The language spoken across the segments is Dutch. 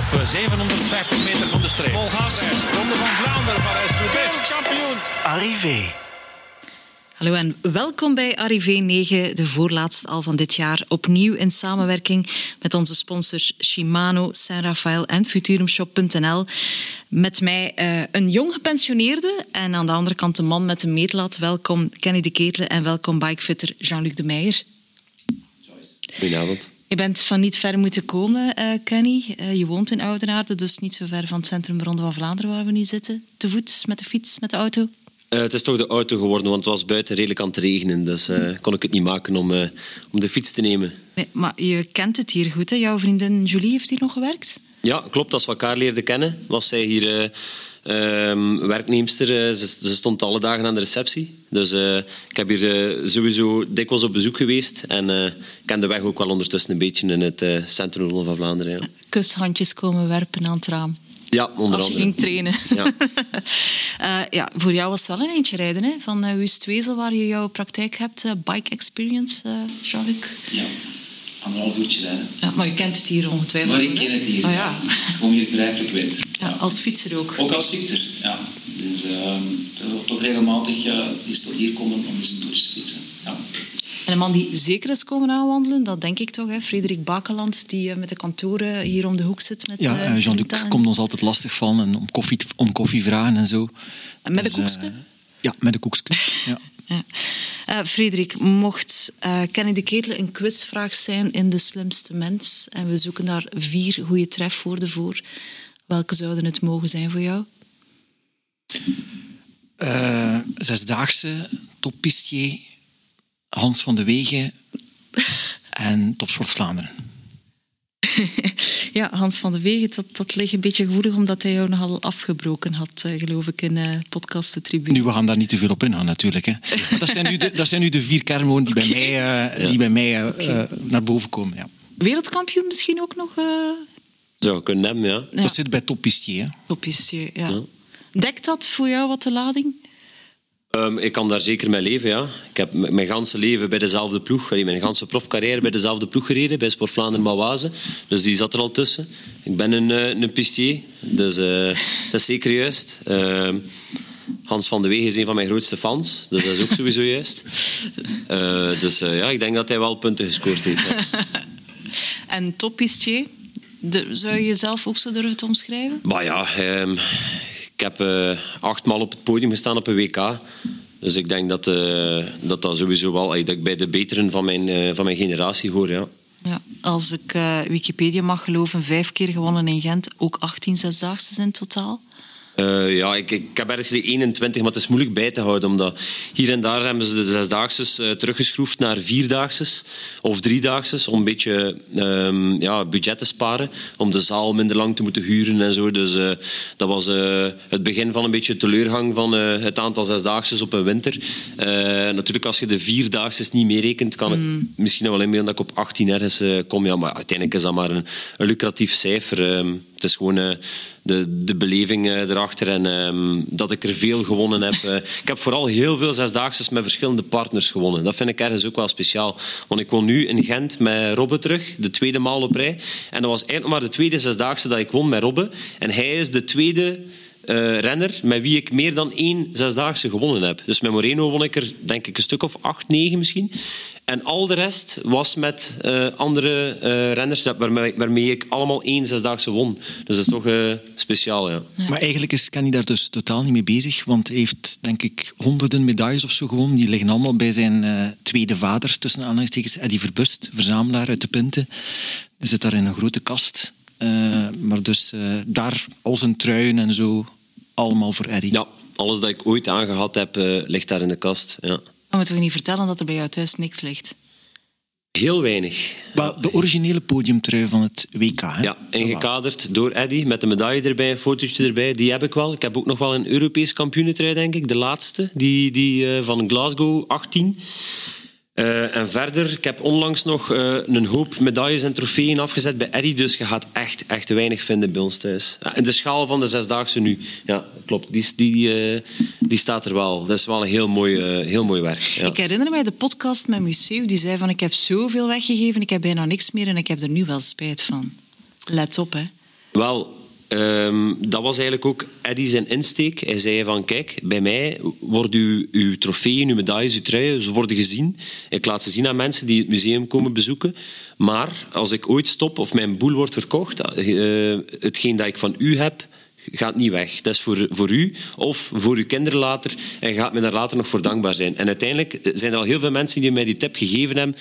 op 750 eh, meter van de streep. Vol gas. Ronde van Vlaanderen, Parijs-Roubaix. Kampioen. Arrivé. Hallo en welkom bij Arrivé 9, de voorlaatste al van dit jaar. Opnieuw in samenwerking met onze sponsors Shimano, Saint Rafael en Futurumshop.nl. Met mij uh, een jong gepensioneerde en aan de andere kant een man met een meetlat. Welkom Kenny de Ketelen en welkom bikefitter Jean-Luc de Meijer. Goedenavond. Je bent van niet ver moeten komen, uh, Kenny. Uh, je woont in Oudenaarde, dus niet zo ver van het centrum Ronde van Vlaanderen waar we nu zitten. Te voet, met de fiets, met de auto? Uh, het is toch de auto geworden, want het was buiten redelijk aan het regenen. Dus uh, kon ik het niet maken om, uh, om de fiets te nemen. Nee, maar je kent het hier goed, hè? Jouw vriendin Julie heeft hier nog gewerkt? Ja, klopt. Als we elkaar leerden kennen, was zij hier ehm, werknemster. Ze, ze, stond alle dagen aan de receptie. Dus ik heb hier sowieso dikwijls op bezoek geweest. En ik ken de weg ook wel ondertussen een beetje in het centrum van Vlaanderen. Ja. Kushandjes komen werpen aan het raam. Ja, onder Als je andere. ging trainen. Ja. uh, ja, voor jou was het wel een eentje rijden. Hè? Van uh, Wustwezel, waar je jouw praktijk hebt. Uh, bike experience, Jean-Luc. Ja, anderhalf uurtje rijden. Ja, maar je kent het hier ongetwijfeld. Maar ik ken het hier. Oh, ja. Gewoon hier vrij frequent. Ja, als fietser ook. Ook als fietser, ja. Dus toch regelmatig is tot hier komen om eens een toertje te fietsen. Ja. En een man die zeker is komen aanwandelen, dat denk ik toch, hè? Frederik Bakeland, die met de kantoren hier om de hoek zit. Met, ja, uh, Jean-Luc komt ons altijd lastig van en om koffie, om koffie vragen en zo. En met dus, de koekske? Uh, ja, met de koekske. Ja. Ja. Uh, Frederik, mocht Kenny de Ketel een quizvraag zijn in De Slimste Mens en we zoeken daar vier goede trefwoorden voor, welke zouden het mogen zijn voor jou? zesdaagse, toppistier, Hans van de Wegen en Topsport Vlaanderen. ja, Hans van de Wegen, dat, dat ligt een beetje gevoelig omdat hij jou nogal afgebroken had, geloof ik, in uh, podcast de tribune. Nu, we gaan daar niet te veel op ingaan natuurlijk. Hè. Maar dat zijn nu de, dat zijn nu de vier kernwoorden die okay. bij mij, uh, die bij mij uh, okay. naar boven komen. Ja. Wereldkampioen misschien ook nog? Zou kunnen hebben, ja. ja. Dat zit bij toppistier. Toppistier, ja. ja. Dekt dat voor jou wat de lading? Um, ik kan daar zeker mee leven, ja. Ik heb mijn ganse leven bij dezelfde ploeg, mijn ganse profcarrière bij dezelfde ploeg gereden, bij Sport Vlaanderen Mauwaze. Dus die zat er al tussen. Ik ben een, een pistier, dus uh, dat is zeker juist. Uh, Hans van de Wegen is een van mijn grootste fans, dus dat is ook sowieso juist. Uh, dus ja, ik denk dat hij wel punten gescoord heeft. Ja. en toppistier, zou je jezelf ook zo durven te omschrijven? Maar ja, um, ik heb uh, achtmaal op het podium gestaan op een WK. Dus ik denk dat uh, dat, dat sowieso wel dat ik bij de beteren van mijn, uh, van mijn generatie hoor. Ja. Ja, als ik Wikipedia mag geloven, vijf keer gewonnen in Gent, ook 18 zesdaagse in totaal. Uh, ja, ik, ik heb ergens 21, maar het is moeilijk bij te houden. Omdat hier en daar hebben ze de zesdaagse uh, teruggeschroefd naar vierdaagse of driedaagse. Om een beetje um, ja, budget te sparen. Om de zaal minder lang te moeten huren en zo. Dus uh, dat was het begin van een beetje teleurgang van het aantal zesdaagse op een winter. natuurlijk, als je de vierdaagse niet meerekent, kan mm. ik misschien wel inbeelden dat ik op 18 ergens kom. Ja, maar uiteindelijk is dat maar een, een lucratief cijfer. Um, het is gewoon de, de beleving uh, erachter en um, dat ik er veel gewonnen heb. Uh, ik heb vooral heel veel zesdaagses met verschillende partners gewonnen. Dat vind ik ergens ook wel speciaal. Want ik woon nu in Gent met Robbe terug, de tweede maal op rij. En dat was eigenlijk maar de tweede zesdaagse dat ik won met Robbe. En hij is de tweede uh, renner met wie ik meer dan één zesdaagse gewonnen heb. Dus met Moreno won ik er denk ik een stuk of acht, negen misschien. En al de rest was met uh, andere uh, renners waarmee, waarmee, ik allemaal één zesdaagse won. Dus dat is toch uh, speciaal, ja. ja. Maar eigenlijk is Kenny daar dus totaal niet mee bezig, want hij heeft denk ik honderden medailles of zo gewonnen. Die liggen allemaal bij zijn tweede vader, tussen aanhalingstekens, Eddie Verbust, verzamelaar uit de Pinten. Hij zit daar in een grote kast. maar dus daar al zijn truien en zo, allemaal voor Eddie. Ja, alles dat ik ooit aangehad heb, ligt daar in de kast, ja. Maar moeten we niet vertellen dat er bij jou thuis niks ligt? Heel weinig. Maar de originele podiumtrui van het WK. Hè? Ja, ingekaderd door Eddy met de medaille erbij, een fotootje erbij. Die heb ik wel. Ik heb ook nog wel een Europees kampioenentrui, denk ik. De laatste, die, die uh, van Glasgow 18. Uh, en verder, ik heb onlangs nog uh, een hoop medailles en trofeeën afgezet bij Eddy, dus je gaat echt, echt weinig vinden bij ons thuis. Ja, in de schaal van de zesdaagse nu, ja, klopt, die, die, uh, die staat er wel. Dat is wel een heel mooi, heel mooi werk. Ja. Ik herinner mij de podcast met Museu, die zei van ik heb zoveel weggegeven, ik heb bijna niks meer en ik heb er nu wel spijt van. Let op, hè. Wel, ehm, dat was eigenlijk ook Eddie zijn insteek. Hij zei van, kijk, bij mij worden uw, uw trofeeën, uw medailles, uw truien, ze worden gezien. Ik laat ze zien aan mensen die het museum komen bezoeken. Maar als ik ooit stop of mijn boel wordt verkocht, uh, hetgeen dat ik van u heb, gaat niet weg. Dat is voor, voor u of voor uw kinderen later en gaat me daar later nog voor dankbaar zijn. En uiteindelijk zijn er al heel veel mensen die mij die tip gegeven hebben.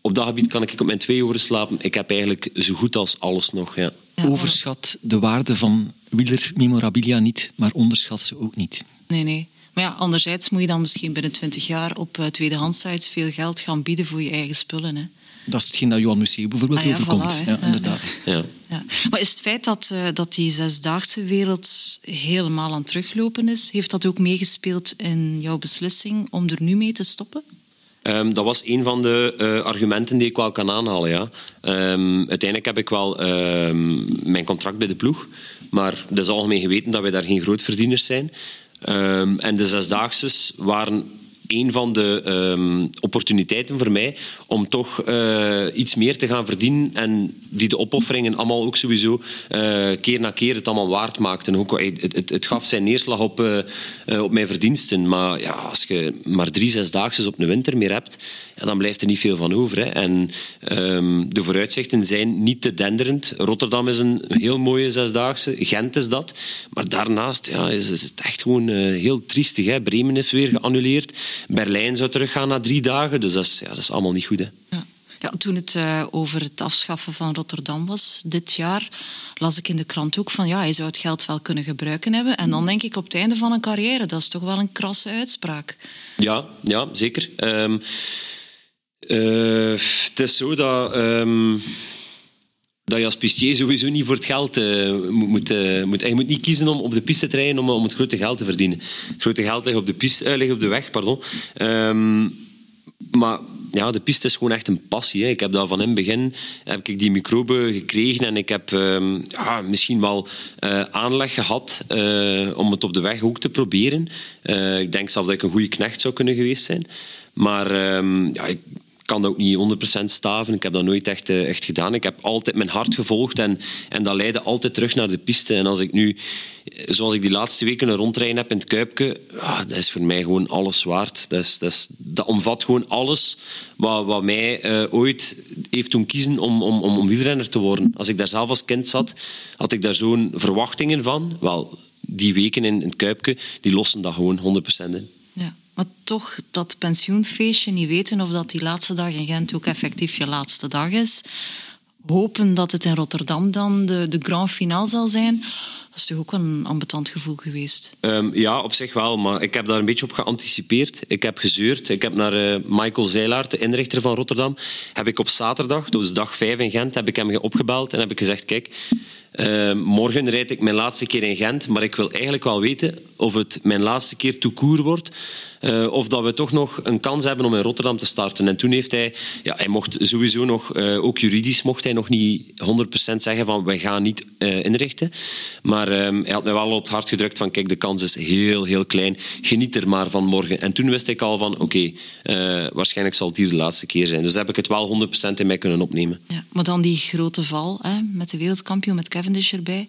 Op dat gebied kan ik op mijn twee oren slapen. Ik heb eigenlijk zo goed als alles nog. Ja. Overschat de waarde van wieler memorabilia niet, maar onderschat ze ook niet. Nee, nee. Maar ja, anderzijds moet je dan misschien binnen twintig jaar op uh, tweedehandsites veel geld gaan bieden voor je eigen spullen. Hè. Dat is hetgeen dat Johan Museeuw bijvoorbeeld ah, ja, overkomt. ja, inderdaad. Ja. Ja. Maar is het feit dat, uh, dat die zesdaagse wereld helemaal aan het teruglopen is, heeft dat ook meegespeeld in jouw beslissing om er nu mee te stoppen? Um, dat was een van de uh, argumenten die ik wel kan aanhalen. Ja. Um, uiteindelijk heb ik wel um, mijn contract bij de ploeg. Maar het is algemeen geweten dat wij daar geen grootverdieners zijn. en de zesdaagse waren een van de um, opportuniteiten voor mij om toch uh, iets meer te gaan verdienen en die de opofferingen allemaal ook sowieso uh, keer na keer het allemaal waard maakten. Ook, het, het, het gaf zijn neerslag op, uh, op mijn verdiensten. Maar ja, als je maar drie, zesdaagse op een winter meer hebt, ja, dan blijft er niet veel van over. Hè. En um, de vooruitzichten zijn niet te denderend. Rotterdam is een heel mooie zesdaagse, Gent is dat. Maar daarnaast ja, is, is het echt gewoon heel triestig. Hè. Bremen is weer geannuleerd. Berlijn zou teruggaan na drie dagen. Dus dat is, ja, dat is allemaal niet goed. Hè. Ja. Ja, toen het uh, over het afschaffen van Rotterdam was dit jaar, las ik in de krant ook van ja, hij zou het geld wel kunnen gebruiken hebben. En dan denk ik op het einde van een carrière, dat is toch wel een krasse uitspraak. Ja, ja zeker. Um, het is zo dat. Um, dat je als pistier sowieso niet voor het geld uh, moet, uh, moet... Je moet niet kiezen om op de piste te rijden om, om het grote geld te verdienen. Het grote geld ligt op de, piste, uh, op de weg. Pardon. Um, maar ja, de piste is gewoon echt een passie. Hè. Ik heb daar van in het begin heb ik die microben gekregen en ik heb um, ja, misschien wel aanleg gehad om het op de weg ook te proberen. ik denk zelf dat ik een goede knecht zou kunnen geweest zijn. Maar ja, ik, kan dat ook niet 100% staven. Ik heb dat nooit echt, eh, echt gedaan. Ik heb altijd mijn hart gevolgd en, en dat leidde altijd terug naar de piste. En als ik nu, eh, zoals ik die laatste weken een rondrijden heb in het Kuipke, ah, dat is voor mij gewoon alles waard. Dat, is, dat, omvat gewoon alles wat, wat mij uh, ooit heeft doen kiezen om, om, om, om wielrenner te worden. Als ik daar zelf als kind zat, had ik daar zo'n verwachtingen van. Wel, die weken in, in het Kuipke, die lossen dat gewoon 100% in. Maar toch dat pensioenfeestje, niet weten of dat die laatste dag in Gent ook effectief je laatste dag is. Hopen dat het in Rotterdam dan de, de grand finale zal zijn. Dat is toch ook een ambetant gevoel geweest? Um, ja, op zich wel. Maar ik heb daar een beetje op geanticipeerd. Ik heb gezeurd. Ik heb naar uh, Michael Zeilaert, de inrichter van Rotterdam, heb ik op zaterdag, dus dag 5 in Gent, heb ik hem opgebeld en heb ik gezegd, kijk, uh, morgen rijd ik mijn laatste keer in Gent, maar ik wil eigenlijk wel weten of het mijn laatste keer toekoer wordt. Uh, of dat we toch nog een kans hebben om in Rotterdam te starten. En toen heeft hij, ja, hij mocht sowieso nog, uh, ook juridisch mocht hij nog niet 100% zeggen van wij gaan niet uh, inrichten. Maar um, hij had mij wel op het hart gedrukt van kijk, de kans is heel, heel klein. Geniet er maar van morgen. En toen wist ik al van oké, waarschijnlijk zal het hier de laatste keer zijn. Dus heb ik het wel 100% in mij kunnen opnemen. Ja, maar dan die grote val hè, met de wereldkampioen, met Cavendish erbij.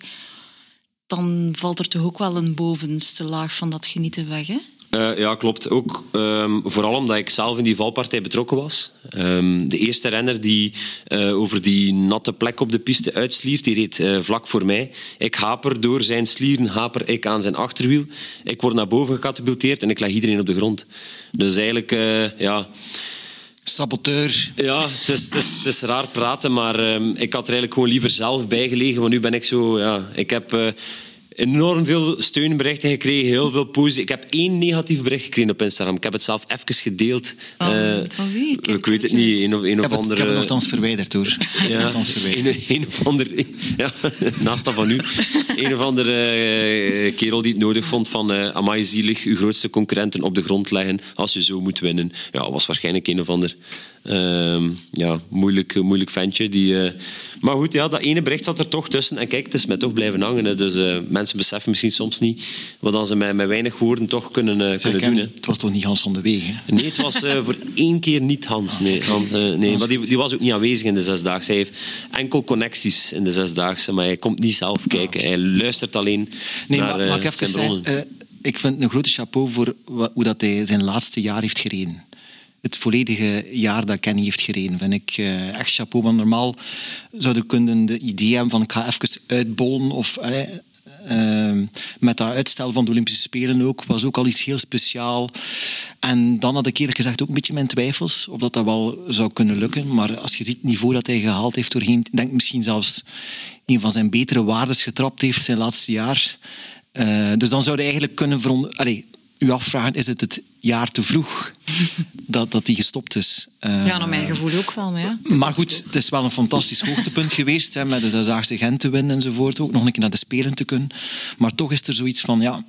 Dan valt er toch ook wel een bovenste laag van dat genieten weg, hè? Uh, ja, klopt. Ook um, vooral omdat ik zelf in die valpartij betrokken was. Um, de eerste renner die uh, over die natte plek op de piste uitsliert, die reed uh, vlak voor mij. Ik haper door zijn slieren, haper ik aan zijn achterwiel. Ik word naar boven gecatapulteerd en ik leg iedereen op de grond. Dus eigenlijk, ja... Saboteur. Ja, het is, het, is, het is raar praten, maar um, ik had er eigenlijk gewoon liever zelf bijgelegen. Want nu ben ik zo... Ja, ik heb enorm veel steunberichten gekregen, heel veel positief. Ik heb één negatief bericht gekregen op Instagram. Ik heb het zelf even gedeeld. Oh, uh, van wie? Ik, ik weet het niet. Een of, een of andere... Ik heb het nogthans verwijderd, hoor. Ja, verwijderd. Een, een, of ander... Ja, naast dat van u. Een of andere uh, kerel die het nodig vond van... Uh, amai, zielig, uw grootste concurrenten op de grond leggen als je zo moet winnen. Ja, was waarschijnlijk een of ander ja, moeilijk, moeilijk ventje. Die, eh, maar goed, ja, dat ene bericht zat er toch tussen. En kijk, het is mij toch blijven hangen. Hè. Dus uh, mensen beseffen misschien soms niet wat dan ze met, met weinig woorden toch kunnen, uh, kunnen doen. Hè. Het was toch niet Hans van de? Nee, het was voor één keer niet Hans. Nee, Hans, nee. maar die, die, was ook niet aanwezig in de zesdaagse. Hij heeft enkel connecties in de zesdaagse, maar hij komt niet zelf kijken. Hij luistert alleen nee, naar maar, maar zijn bronnen. ik vind een grote chapeau voor hoe dat hij zijn laatste jaar heeft gereden het volledige jaar dat Kenny heeft gereden, vind ik uh, echt chapeau. Want normaal zouden kunnen de idee hebben van ik ga even uitbollen of... Uh, met dat uitstel van de Olympische Spelen ook, was ook al iets heel speciaal. En dan had ik eerlijk gezegd ook een beetje mijn twijfels of dat, dat wel zou kunnen lukken. Maar als je ziet het niveau dat hij gehaald heeft doorheen, denk misschien zelfs een van zijn betere waardes getrapt heeft zijn laatste jaar. Dus dan zou hij eigenlijk kunnen veronderstellen u afvragen, is het het jaar te vroeg dat, dat die gestopt is? Uh, ja, naar mijn gevoel ook wel. Maar, ja. maar goed, het is wel een fantastisch hoogtepunt geweest, hè, met de Zesdaagse Gent te winnen enzovoort, ook nog een keer naar de Spelen te kunnen. Maar toch is er zoiets van, ja,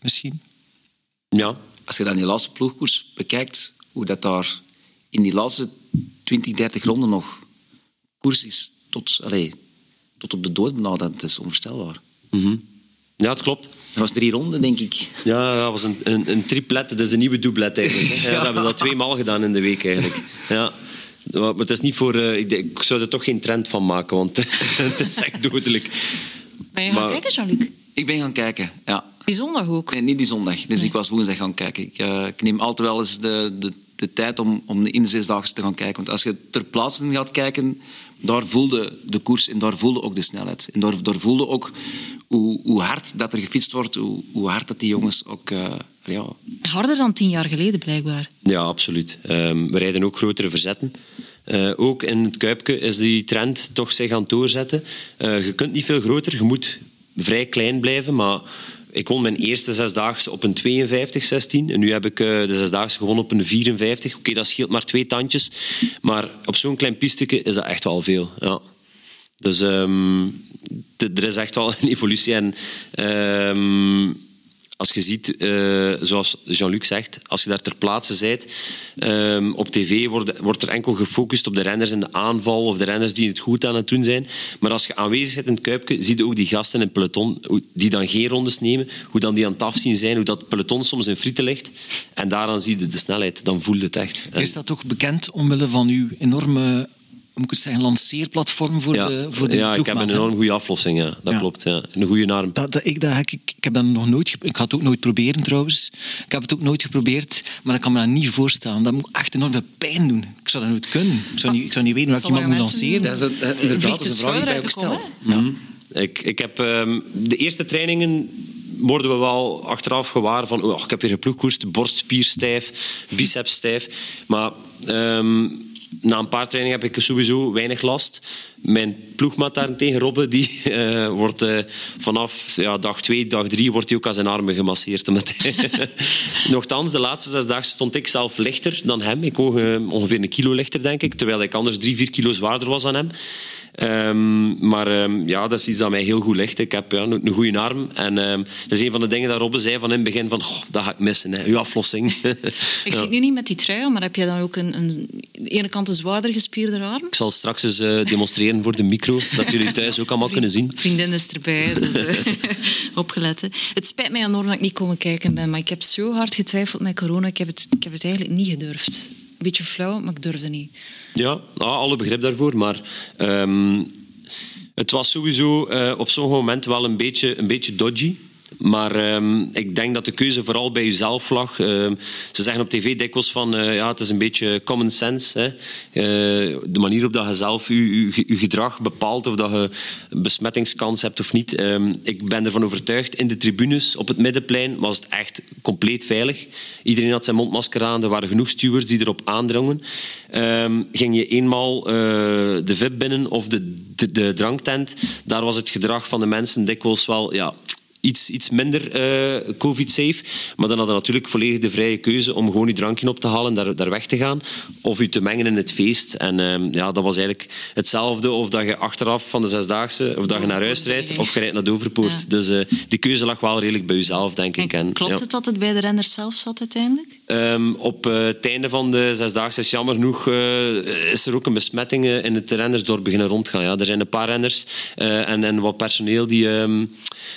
misschien. Ja. Als je dan die laatste ploegkoers bekijkt, hoe dat daar in die laatste 20, 30 ronden nog koers is tot, allez, tot op de dood dat is onvoorstelbaar. Mm Ja, het klopt. Dat was drie ronden, denk ik. Ja, dat was een, een, een triplet. Dat is een nieuwe doublet eigenlijk. Ja, We hebben dat twee maal gedaan in de week eigenlijk. Ja. Maar het is niet voor... Uh, ik, ik, zou er toch geen trend van maken, want het is echt dodelijk. Ben je gaan kijken, Jean-Luc? Ik ben gaan kijken, ja. Die zondag ook? Nee, niet die zondag. Dus ik was woensdag gaan kijken. Ik, uh, ik neem altijd wel eens de, de, de tijd om, om in de zesdaagse te gaan kijken. Want als je ter plaatse gaat kijken, daar voelde de koers en daar voelde ook de snelheid. En daar, daar voelde ook hoe, hoe, hard dat er gefietst wordt, hoe, hoe hard dat die jongens ook... Uh, ja. Harder dan tien jaar geleden, blijkbaar. Ja, absoluut. Um, we rijden ook grotere verzetten. Uh, ook in het Kuipke is die trend toch zich aan het doorzetten. Uh, je kunt niet veel groter, je moet vrij klein blijven, maar ik won mijn eerste zesdaagse op een 52, 16. En nu heb ik de zesdaagse gewonnen op een 54. Oké, dat scheelt maar twee tandjes. Maar op zo'n klein pisteke is dat echt wel veel. Ja. Dus um, er is echt wel een evolutie. En um, als je ziet, uh, zoals Jean-Luc zegt, als je daar ter plaatse bent, um, op tv wordt, wordt, er enkel gefocust op de renners in de aanval of de renners die het goed aan het doen zijn. Maar als je aanwezig bent in het Kuipje, zie je ook die gasten in het peloton die dan geen rondes nemen, hoe dan die aan het afzien zijn, hoe dat peloton soms in frieten ligt. En daaraan zie je de snelheid. Dan voel je het echt. Is dat toch bekend omwille van uw enorme moet ik het zeggen, lanceerplatform voor de voor de Ja, ik heb een enorm goede aflossing, ja. dat klopt. Ja. Een goede arm. Dat, dat, ik, dat, ik, ik heb dat nog nooit... Ik ga het ook nooit proberen, trouwens. Ik heb het ook nooit geprobeerd, maar ik kan me dat niet voorstellen. Dat moet echt enorm veel pijn doen. Ik zou dat nooit kunnen. Ik zou niet, ik zou niet weten hoe ik iemand moet lanceren. Dat is, een, inderdaad, dat is een vraag die bij gesteld. Ja. Ik, ik heb um, de eerste trainingen worden we wel achteraf gewaar van oh, ik heb hier geploegkoerst, borstspier stijf, biceps stijf. Maar um, na een paar trainingen heb ik sowieso weinig last. Mijn ploegmaat daarentegen, Robbe, die uh, wordt uh, vanaf ja, dag twee, dag drie wordt hij ook aan zijn armen gemasseerd. Nochtans, de laatste zes dagen stond ik zelf lichter dan hem. Ik woog uh, ongeveer een kilo lichter, denk ik. Terwijl ik anders drie, vier kilo zwaarder was dan hem. Um, maar um, ja, dat is iets dat mij heel goed ligt. Ik heb ja, een goede arm. En um, dat is een van de dingen dat Robbe zei van in het begin van, dat ga ik missen, hè. uw aflossing. ik zie nu niet met die trui, maar heb je dan ook een, een, de ene kant een zwaarder gespierde arm? Ik zal straks eens uh, demonstreren voor de micro, dat jullie thuis ook allemaal kunnen zien. Vriendin is erbij, dus uh, opgelet. Hè. Het spijt mij enorm dat ik niet komen kijken ben, maar ik heb zo hard getwijfeld met corona. Ik heb het, ik heb het eigenlijk niet gedurfd. Beetje flauw, maar ik durfde niet. Ja, alle begrip daarvoor. Maar um, het was sowieso uh, op zo'n moment wel een beetje, een beetje dodgy. Maar um, ik denk dat de keuze vooral bij jezelf lag. Uh, ze zeggen op tv dikwijls van uh, ja, het is een beetje common sense. Hè. Uh, de manier op dat je zelf je, gedrag bepaalt of dat je een besmettingskans hebt of niet. Um, ik ben ervan overtuigd, in de tribunes op het middenplein was het echt compleet veilig. Iedereen had zijn mondmasker aan, er waren genoeg stewards die erop aandrongen. Ging je eenmaal de VIP binnen of de, de, de dranktent, daar was het gedrag van de mensen dikwijls wel ja, iets, iets minder eh, covid-safe. Maar dan hadden natuurlijk volledig de vrije keuze om gewoon je drankje op te halen en daar, daar weg te gaan. Of je te mengen in het feest. En ehm, ja, dat was eigenlijk hetzelfde of dat je achteraf van de Zesdaagse, of dat je naar huis rijdt, of je rijdt naar Doverpoort. Ja. Dus eh, die keuze lag wel redelijk bij jezelf, denk ik. En, Klopt ja. het dat het bij de renners zelf zat uiteindelijk? Ehm, op eh, het einde van de Zesdaagse is jammer genoeg is er ook een besmetting in het rennersdorp beginnen rondgaan. Ja. Er zijn een paar renners en, en wat personeel die, ehm,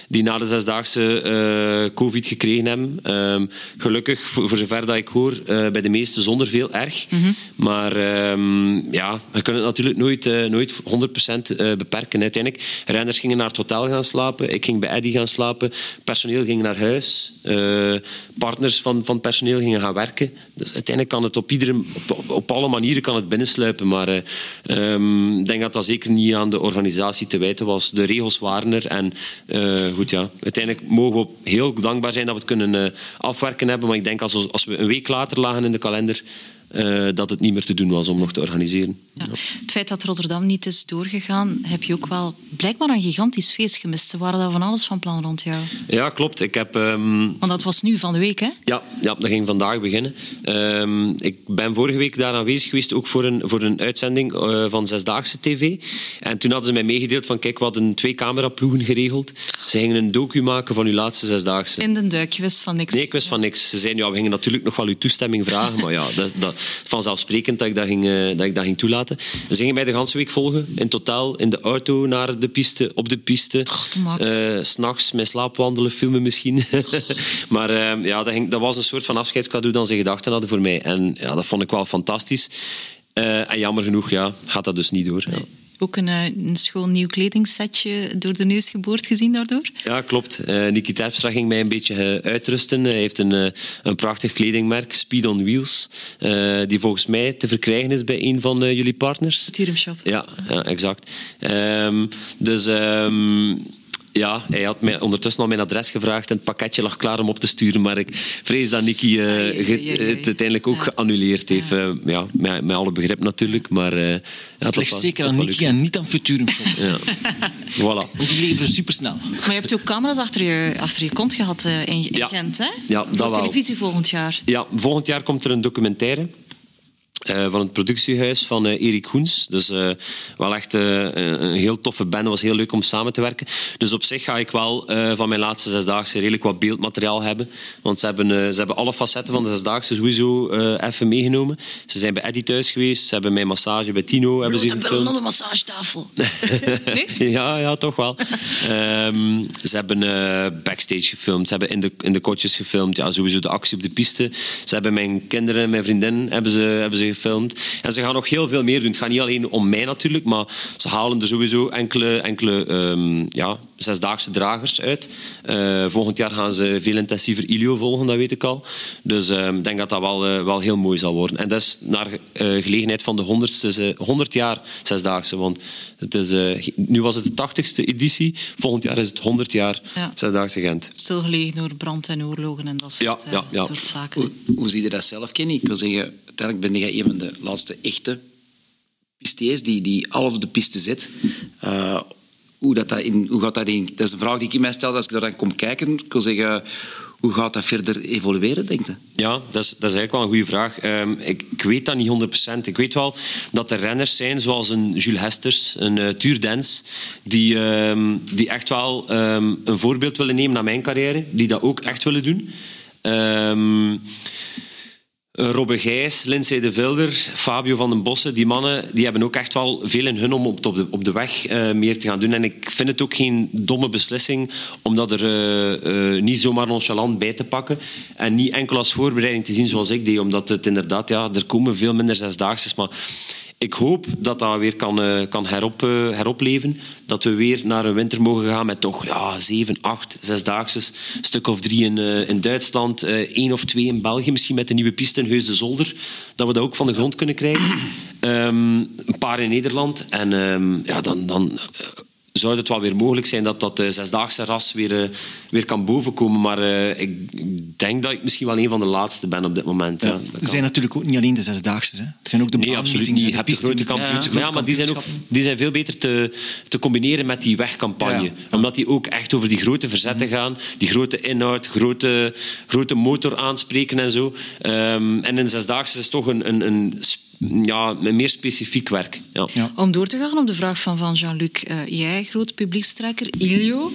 die na de Zesdaagse eh, covid gekregen hebben. Ehm, gelukkig, voor, voor zover dat ik hoor, eh, bij de meesten zonder veel erg. Maar ehm, ja, we kunnen het natuurlijk nooit, eh, nooit 100% eh, beperken. Uiteindelijk, renners gingen naar het hotel gaan slapen. Ik ging bij Eddy gaan slapen. Personeel ging naar huis. Partners van, van personeel gingen gaan werken. Dus uiteindelijk kan het op, iedere, op, alle manieren kan het binnensluipen. Maar eh, ehm, ik denk dat dat zeker niet aan de organisatie te wijten was. De regels waren er. En goed, ja. uiteindelijk mogen we heel dankbaar zijn dat we het kunnen eh, afwerken hebben. Maar ik denk als, als we een week later lagen in de kalender, eh, dat het niet meer te doen was om nog te organiseren. Ja. Het feit dat Rotterdam niet is doorgegaan, heb je ook wel blijkbaar een gigantisch feest gemist. Ze waren daar van alles van plan rond jou. Ja, klopt. Ik heb... ehm, Want dat was nu van de week, hè? Ja, ja, dat ging vandaag beginnen. Ehm, ik ben vorige week daar aanwezig geweest, ook voor een, voor een uitzending eh, van Zesdaagse TV. En toen hadden ze mij meegedeeld van, kijk, we hadden twee cameraploegen geregeld. Ze gingen een docu maken van uw laatste Zesdaagse. In de duik, je wist van niks. Nee, ik wist van niks. Ze zeiden, ja, we gingen natuurlijk nog wel uw toestemming vragen, maar ja, dat, dat, vanzelfsprekend dat ik dat ging, eh, dat ik dat ging toelaten. Ze gingen mij de hele week volgen, in totaal, in de auto naar de piste, op de piste. Eh, S'nachts met slaapwandelen, filmen misschien. maar eh, ja, dat, ging, dat was een soort van afscheidscadeau dat ze gedachten hadden voor mij. En ja, dat vond ik wel fantastisch. Eh, en jammer genoeg ja, gaat dat dus niet door. Ja. Ook een, eh, een schoon nieuw kledingsetje door de neus geboord gezien daardoor. Ja, klopt. Eh Nicky Terpstra ging mij een beetje eh, uitrusten. Hij heeft een, een prachtig kledingmerk, Speed on Wheels, die volgens mij te verkrijgen is bij een van jullie partners. Futurum Shop. Ja, ja exact. Ehm, dus ehm, ja, hij had mij ondertussen al mijn adres gevraagd en het pakketje lag klaar om op te sturen, maar ik vrees dat Nicky eh, het uiteindelijk ook Ja. geannuleerd heeft. Eh, ja, met, met alle begrip natuurlijk, maar... eh, ja, Het dat ligt zeker aan Niki en niet aan Futurum Shop. Ja, voilà. Want die leveren supersnel. Maar je hebt ook camera's achter je, achter je kont gehad eh, in, in Ja. Gent, hè? Ja, dat Voor wel. televisie volgend jaar. Ja, volgend jaar komt er een documentaire. Eh, van het productiehuis van eh, Erik Hoens. Dus eh, wel echt een een heel toffe band. Het was heel leuk om samen te werken. Dus op zich ga ik wel van mijn laatste zesdaagse redelijk wat beeldmateriaal hebben. Want ze hebben, ze hebben alle facetten van de zesdaagse sowieso even meegenomen. Ze zijn bij Eddie thuis geweest. Ze hebben mijn massage bij Tino hebben ze gefilmd. de massagetafel. Ja, ja, toch wel. Ehm, ze hebben backstage gefilmd, ze hebben in de, in de kotjes gefilmd, ja, sowieso de actie op de piste. Ze hebben mijn kinderen en mijn vriendin hebben ze, hebben ze gefilmd. En ze gaan nog heel veel meer doen. Het gaat niet alleen om mij natuurlijk, maar ze halen er sowieso enkele, enkele ehm, ja, zesdaagse dragers uit. Eh, volgend jaar gaan ze veel intensiever Ilio volgen, dat weet ik al. Dus ehm, ik denk dat dat wel, eh, wel heel mooi zal worden. En dat is naar eh, gelegenheid van de 100, 100 jaar zesdaagse. Want het is, eh, nu was het de 80ste editie, volgend jaar is het 100 jaar Ja. zesdaagse Gent. Stilgelegen door brand en oorlogen en dat soort, Ja, ja, ja. soort zaken. Hoe, hoe zie je dat zelf, Kenny? Ik wil zeggen, uiteindelijk ben jij een van de laatste echte pistiers die, die al op de piste zit. Eh, hoe, dat dat in, hoe gaat dat in... Dat is een vraag die ik mij stel als ik daar dan kom kijken. Ik wil zeggen, hoe gaat dat verder evolueren, denk je? Ja, dat is, dat is eigenlijk wel een goede vraag. Ehm, ik, ik weet dat niet 100%. Ik weet wel dat er renners zijn, zoals een Jules Hesters, een uh, Tuur Dens, die, ehm, die echt wel ehm, een voorbeeld willen nemen naar mijn carrière, die dat ook echt willen doen. Ehm Robbe Gijs, Lindsay de Vilder, Fabio van den Bossen, die mannen die hebben ook echt wel veel in hun om op de, op de weg uh, meer te gaan doen. En ik vind het ook geen domme beslissing om dat er uh, uh, niet zomaar nonchalant bij te pakken en niet enkel als voorbereiding te zien zoals ik deed, omdat het inderdaad, ja, er komen veel minder zesdaagses, maar ik hoop dat dat weer kan, uh, kan herop, uh, heropleven. Dat we weer naar een winter mogen gaan met toch ja, zeven, acht, zesdaagses. Een stuk of drie in, uh, in Duitsland. één of twee in België, misschien met de nieuwe piste in Heus de Zolder. Dat we dat ook van de grond kunnen krijgen. Um, een paar in Nederland. En um, ja, dan... dan zou het wel weer mogelijk zijn dat dat zesdaagse ras weer, weer kan bovenkomen. Maar ik, ik, denk dat ik misschien wel een van de laatste ben op dit moment. Ja. er zijn natuurlijk ook niet alleen de zesdaagse. Hè. Het zijn ook de Nee, absoluut niet. Je hebt de grote kampioenschappen. Ja, maar die zijn, ook, die zijn veel beter te, te combineren met die wegcampagne. Omdat die ook echt over die grote verzetten gaan. Die grote inhoud, grote, grote motor aanspreken en zo. Um, en in zesdaagse is toch een, een, een ja, meer specifiek werk. Ja. Om door te gaan op de vraag van, van Jean-Luc. Uh, jij, groot publiekstrekker, Ilio.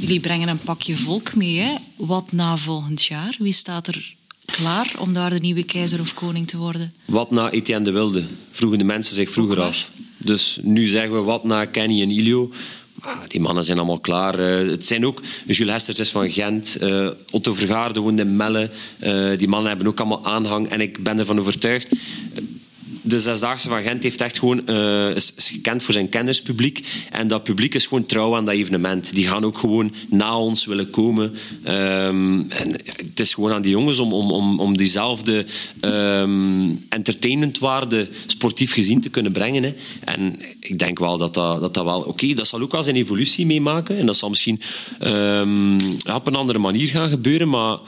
Jullie brengen een pakje volk mee. Hè? Wat na volgend jaar? Wie staat er klaar om daar de nieuwe keizer of koning te worden? Wat na Etienne de Wilde? Vroegen de mensen zich vroeger af. Dus nu zeggen we wat na Kenny en Ilio. Ah, die mannen zijn allemaal klaar. Uh, het zijn ook, Jules Hesters is van Gent, uh, Otto Vergaarde woont in Melle. Uh, die mannen hebben ook allemaal aanhang. En ik ben ervan overtuigd, de Zesdaagse van Gent heeft echt gewoon, uh, is, gekend voor zijn kennispubliek. En dat publiek is gewoon trouw aan dat evenement. Die gaan ook gewoon na ons willen komen. Um, en het is gewoon aan die jongens om, om, om, om diezelfde um, entertainmentwaarde sportief gezien te kunnen brengen. Hè. En ik denk wel dat dat, dat, dat wel... Oké, dat zal ook wel zijn evolutie meemaken. En dat zal misschien um, op een andere manier gaan gebeuren. Maar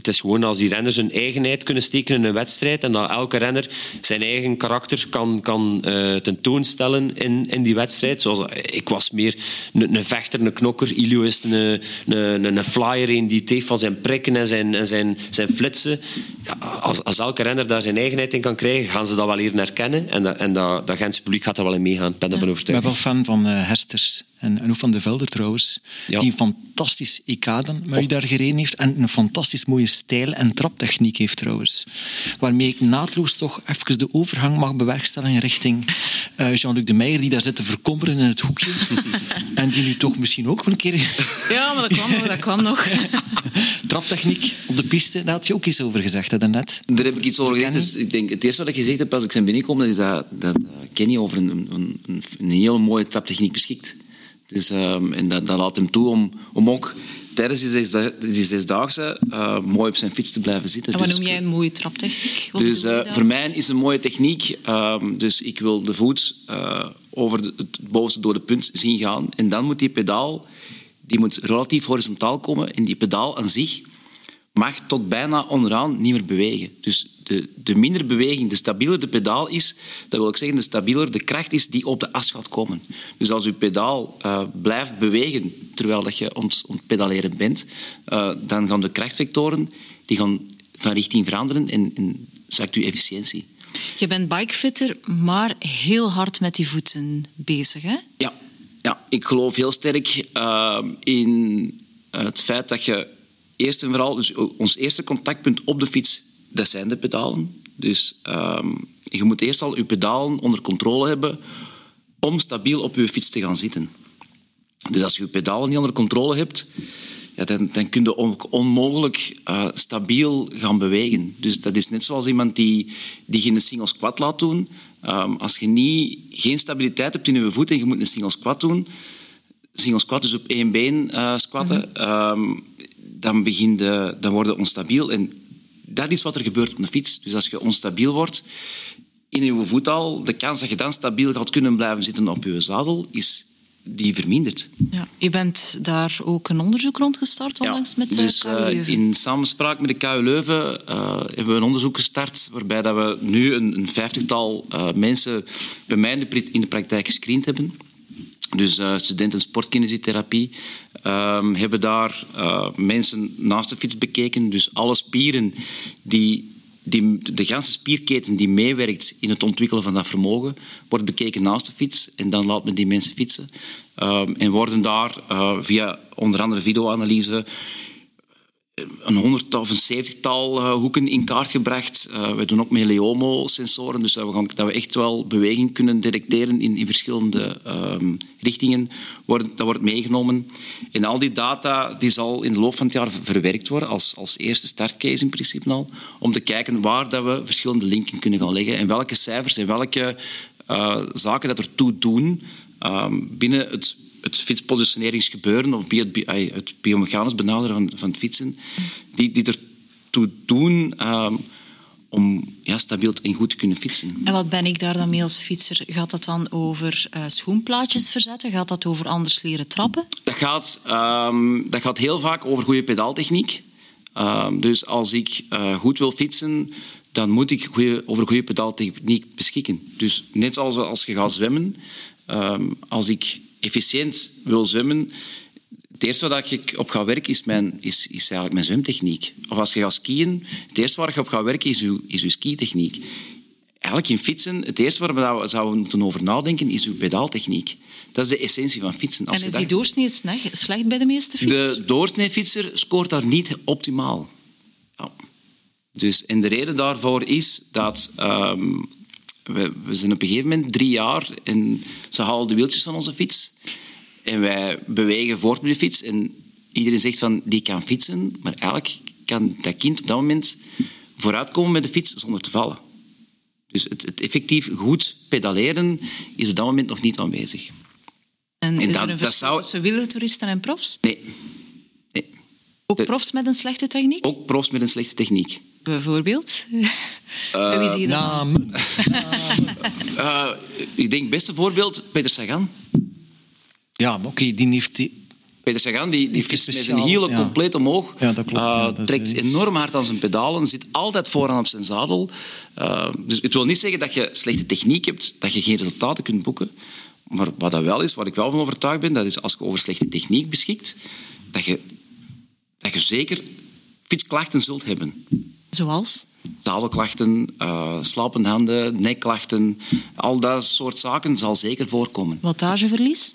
het is gewoon als die renners hun eigenheid kunnen steken in een wedstrijd en dat elke renner zijn eigen karakter kan, kan uh, tentoonstellen in, in die wedstrijd. Zoals, ik was meer een, een vechter, een knokker. Ilio is een, een, een, flyer, een die het heeft van zijn prikken en zijn, en zijn, zijn flitsen. Ja, als, als elke renner daar zijn eigenheid in kan krijgen, gaan ze dat wel leren herkennen. En dat, en dat, dat Gentse publiek gaat er wel in meegaan. Ik ben ervan overtuigd. Ik ben wel fan van uh, Hersters en, en ook van de Velder trouwens. Die een fantastisch EK dan met u daar gereden heeft. En een fantastisch mooie stijl en traptechniek heeft trouwens. Waarmee ik naadloos toch even de overgang mag bewerkstelligen richting uh, Jean-Luc de Meijer, die daar zit te verkommeren in het hoekje. en die nu toch misschien ook een keer... ja, maar dat kwam nog. Dat kwam nog. Traptechniek op de piste, daar had je ook iets over gezegd, hè, daarnet. Daar heb ik iets over gezegd. Dus ik denk, het eerste wat ik gezegd heb als ik zijn binnenkom, is dat, dat Kenny over een, een, een, een heel mooie traptechniek beschikt. Dus, um, en dat, dat, laat hem toe om, om ook tijdens die, zes, die zesdaagse uh, mooi op zijn fiets te blijven zitten. En wat dus, noem jij een mooie traptechniek? dus uh, voor mij is een mooie techniek. Um, dus ik wil de voet uh, over de, het bovenste door de punt zien gaan. En dan moet die pedaal die moet relatief horizontaal komen. En die pedaal aan zich mag tot bijna onderaan niet meer bewegen. Dus de, de minder beweging, de stabieler de pedaal is, dat wil ik zeggen, de stabieler de kracht is die op de as gaat komen. Dus als uw pedaal uh, blijft bewegen terwijl dat je ont, ontpedaleren bent, uh, dan gaan de krachtvectoren die gaan van richting veranderen en, en zakt uw efficiëntie. Je bent bikefitter, maar heel hard met die voeten bezig, hè? Ja, ja ik geloof heel sterk uh, in het feit dat je eerst en vooral, dus ons eerste contactpunt op de fiets, dat zijn de pedalen. Dus um, je moet eerst al je pedalen onder controle hebben om stabiel op je fiets te gaan zitten. Dus als je je pedalen niet onder controle hebt, ja, dan, dan kun je onmogelijk uh, stabiel gaan bewegen. Dus dat is net zoals iemand die, die geen single squat laat doen. Um, als je niet, geen stabiliteit hebt in je voet en je moet een single squat doen, single squat is op één been uh, squatten, mm -hmm. um, dan, begin de, dan worden onstabiel. En dat is wat er gebeurt op een fiets. Dus als je onstabiel wordt in je voet al, de kans dat je dan stabiel gaat kunnen blijven zitten op je zadel, is die vermindert. Ja, je bent daar ook een onderzoek rond gestart onlangs ja, met dus, KU Leuven. Uh, in samenspraak met de KU Leuven uh, hebben we een onderzoek gestart waarbij dat we nu een, een vijftigtal uh, mensen bij mij in de, in de praktijk gescreend hebben. Dus uh, studenten sportkinesietherapie um, hebben daar uh, mensen naast de fiets bekeken. Dus alle spieren, die, die, de ganse spierketen die meewerkt in het ontwikkelen van dat vermogen, wordt bekeken naast de fiets. En dan laat men die mensen fietsen. Um, en worden daar uh, via onder andere videoanalyse een honderd of een zeventigtal uh, hoeken in kaart gebracht. Uh, we doen ook met Leomo-sensoren, dus dat we, gaan, dat we echt wel beweging kunnen detecteren in, in verschillende um, richtingen. Wordt, dat wordt meegenomen. En al die data die zal in de loop van het jaar verwerkt worden, als, als eerste startcase in principe al, om te kijken waar dat we verschillende linken kunnen gaan leggen en welke cijfers en welke uh, zaken dat ertoe doen um, binnen het het fietspositioneringsgebeuren of het, het biomechanisch benaderen van, van het fietsen, die, die ertoe doen um, om ja, stabiel en goed te kunnen fietsen. En wat ben ik daar dan mee als fietser? Gaat dat dan over uh, schoenplaatjes verzetten? Gaat dat over anders leren trappen? Dat gaat, um, dat gaat heel vaak over goede pedaaltechniek. Um, dus als ik uh, goed wil fietsen, dan moet ik goeie, over goede pedaaltechniek beschikken. Dus net zoals als je gaat zwemmen, um, als ik efficiënt wil zwemmen, het eerste waar ik op ga werken is, mijn, is, is eigenlijk mijn zwemtechniek. Of als je gaat skiën, het eerste waar je op gaat werken is je, is je skitechniek. Eigenlijk in fietsen, het eerste waar we zouden moeten over nadenken is je pedaaltechniek. Dat is de essentie van fietsen. Als en is die doorsnee slecht bij de meeste fietsers? De doorsneefietser scoort daar niet optimaal. Ja. Dus, en de reden daarvoor is dat um, we, we, zijn op een gegeven moment drie jaar en ze halen de wieltjes van onze fiets. En wij bewegen voort met de fiets. En iedereen zegt van, die kan fietsen. Maar eigenlijk kan dat kind op dat moment vooruitkomen met de fiets zonder te vallen. Dus het, het effectief goed pedaleren is op dat moment nog niet aanwezig. En, en is dat, er een verschil zou... tussen wielertoeristen en profs? Nee. nee. Ook profs met een slechte techniek? Ook profs met een slechte techniek. Bijvoorbeeld? Uh, wie zie je namen. uh, ik denk het beste voorbeeld, Peter Sagan. Ja, maar oké, die heeft... Die... Peter Sagan die, die fietst met zijn hielen ja. compleet omhoog. Ja, dat klopt. Ja, dat trekt is... enorm hard aan zijn pedalen, zit altijd vooraan op zijn zadel. Uh, dus het wil niet zeggen dat je slechte techniek hebt, dat je geen resultaten kunt boeken. Maar wat dat wel is, waar ik wel van overtuigd ben, dat is als je over slechte techniek beschikt, dat je, dat je zeker fietsklachten zult hebben. Zoals? Zadelklachten, uh, slapende handen, nekklachten, al dat soort zaken zal zeker voorkomen. Wattageverlies?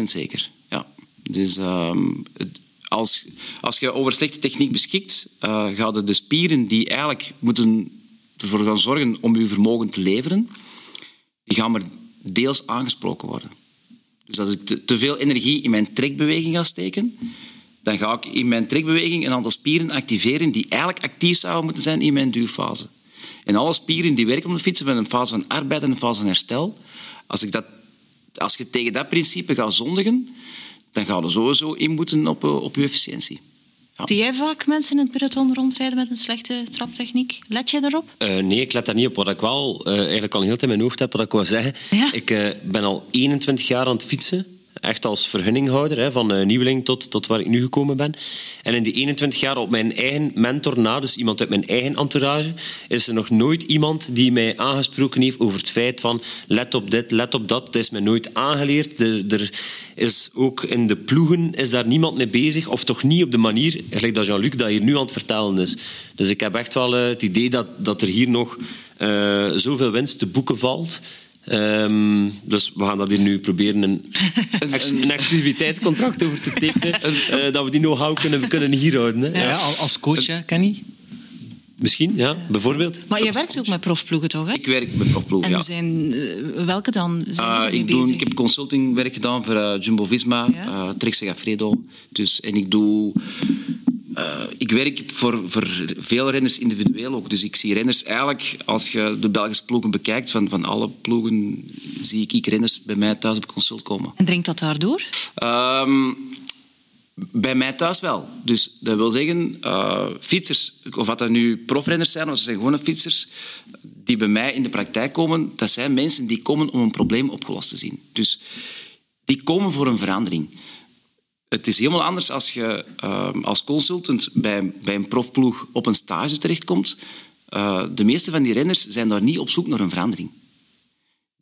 100% zeker, ja. Dus uh, als, als je over slechte techniek beschikt, uh, gaan de spieren die eigenlijk moeten ervoor gaan zorgen om je vermogen te leveren, die gaan maar deels aangesproken worden. Dus als ik te, te veel energie in mijn trekbeweging ga steken, dan ga ik in mijn trekbeweging een aantal spieren activeren die eigenlijk actief zouden moeten zijn in mijn duurfase. En alle spieren die werken op de fiets hebben een fase van arbeid en een fase van herstel. Als, ik dat, als je tegen dat principe gaat zondigen, dan ga je sowieso in moeten op, eh, op je efficiëntie. Ja. Zie jij vaak mensen in het peloton rondrijden met een slechte traptechniek? Let je daarop? Uh, nee, ik let daar niet op. Wat ik wel uh, eigenlijk al heel tijd in mijn hoofd heb, wat ik wou zeggen. Ja? Ik uh, ben al 21 jaar aan het fietsen echt als vergunninghouder, hè, van uh, Nieuweling tot, tot waar ik nu gekomen ben. En in die 21 jaar op mijn eigen mentor na, dus iemand uit mijn eigen entourage, is er nog nooit iemand die mij aangesproken heeft over het feit van let op dit, let op dat. Het is mij nooit aangeleerd. Er, er is ook in de ploegen is daar niemand mee bezig, of toch niet op de manier, gelijk dat Jean-Luc dat hier nu aan het vertellen is. Dus ik heb echt wel uh, het idee dat, dat er hier nog uh, zoveel winst te boeken valt. Um, dus we gaan dat hier nu proberen een, een, een exclusiviteitscontract over te tekenen. uh, dat we die know-how kunnen, kunnen hier houden. Hè. Ja, ja als coach, hè, Kenny? Misschien, ja, bijvoorbeeld. Maar je werkt ook met profploegen, toch? Hè? Ik werk met profploegen, en ja. Zijn, uh, welke dan? Zijn uh, ik, doe, ik heb consultingwerk gedaan voor uh, Jumbo-Visma, ja? uh, Trek Segafredo. Dus, en ik doe uh, ik werk voor, voor veel renners individueel ook. Dus ik zie renners eigenlijk, als je de Belgische ploegen bekijkt, van, van alle ploegen zie ik, ik renners bij mij thuis op consult komen. En dringt dat daardoor? Um, bij mij thuis wel. Dus dat wil zeggen, uh, fietsers, of wat dat nu profrenners zijn of ze zijn gewone fietsers, die bij mij in de praktijk komen, dat zijn mensen die komen om een probleem opgelost te zien. Dus die komen voor een verandering. Het is helemaal anders als je uh, als consultant bij, bij een profploeg op een stage terechtkomt. Uh, de meeste van die renners zijn daar niet op zoek naar een verandering.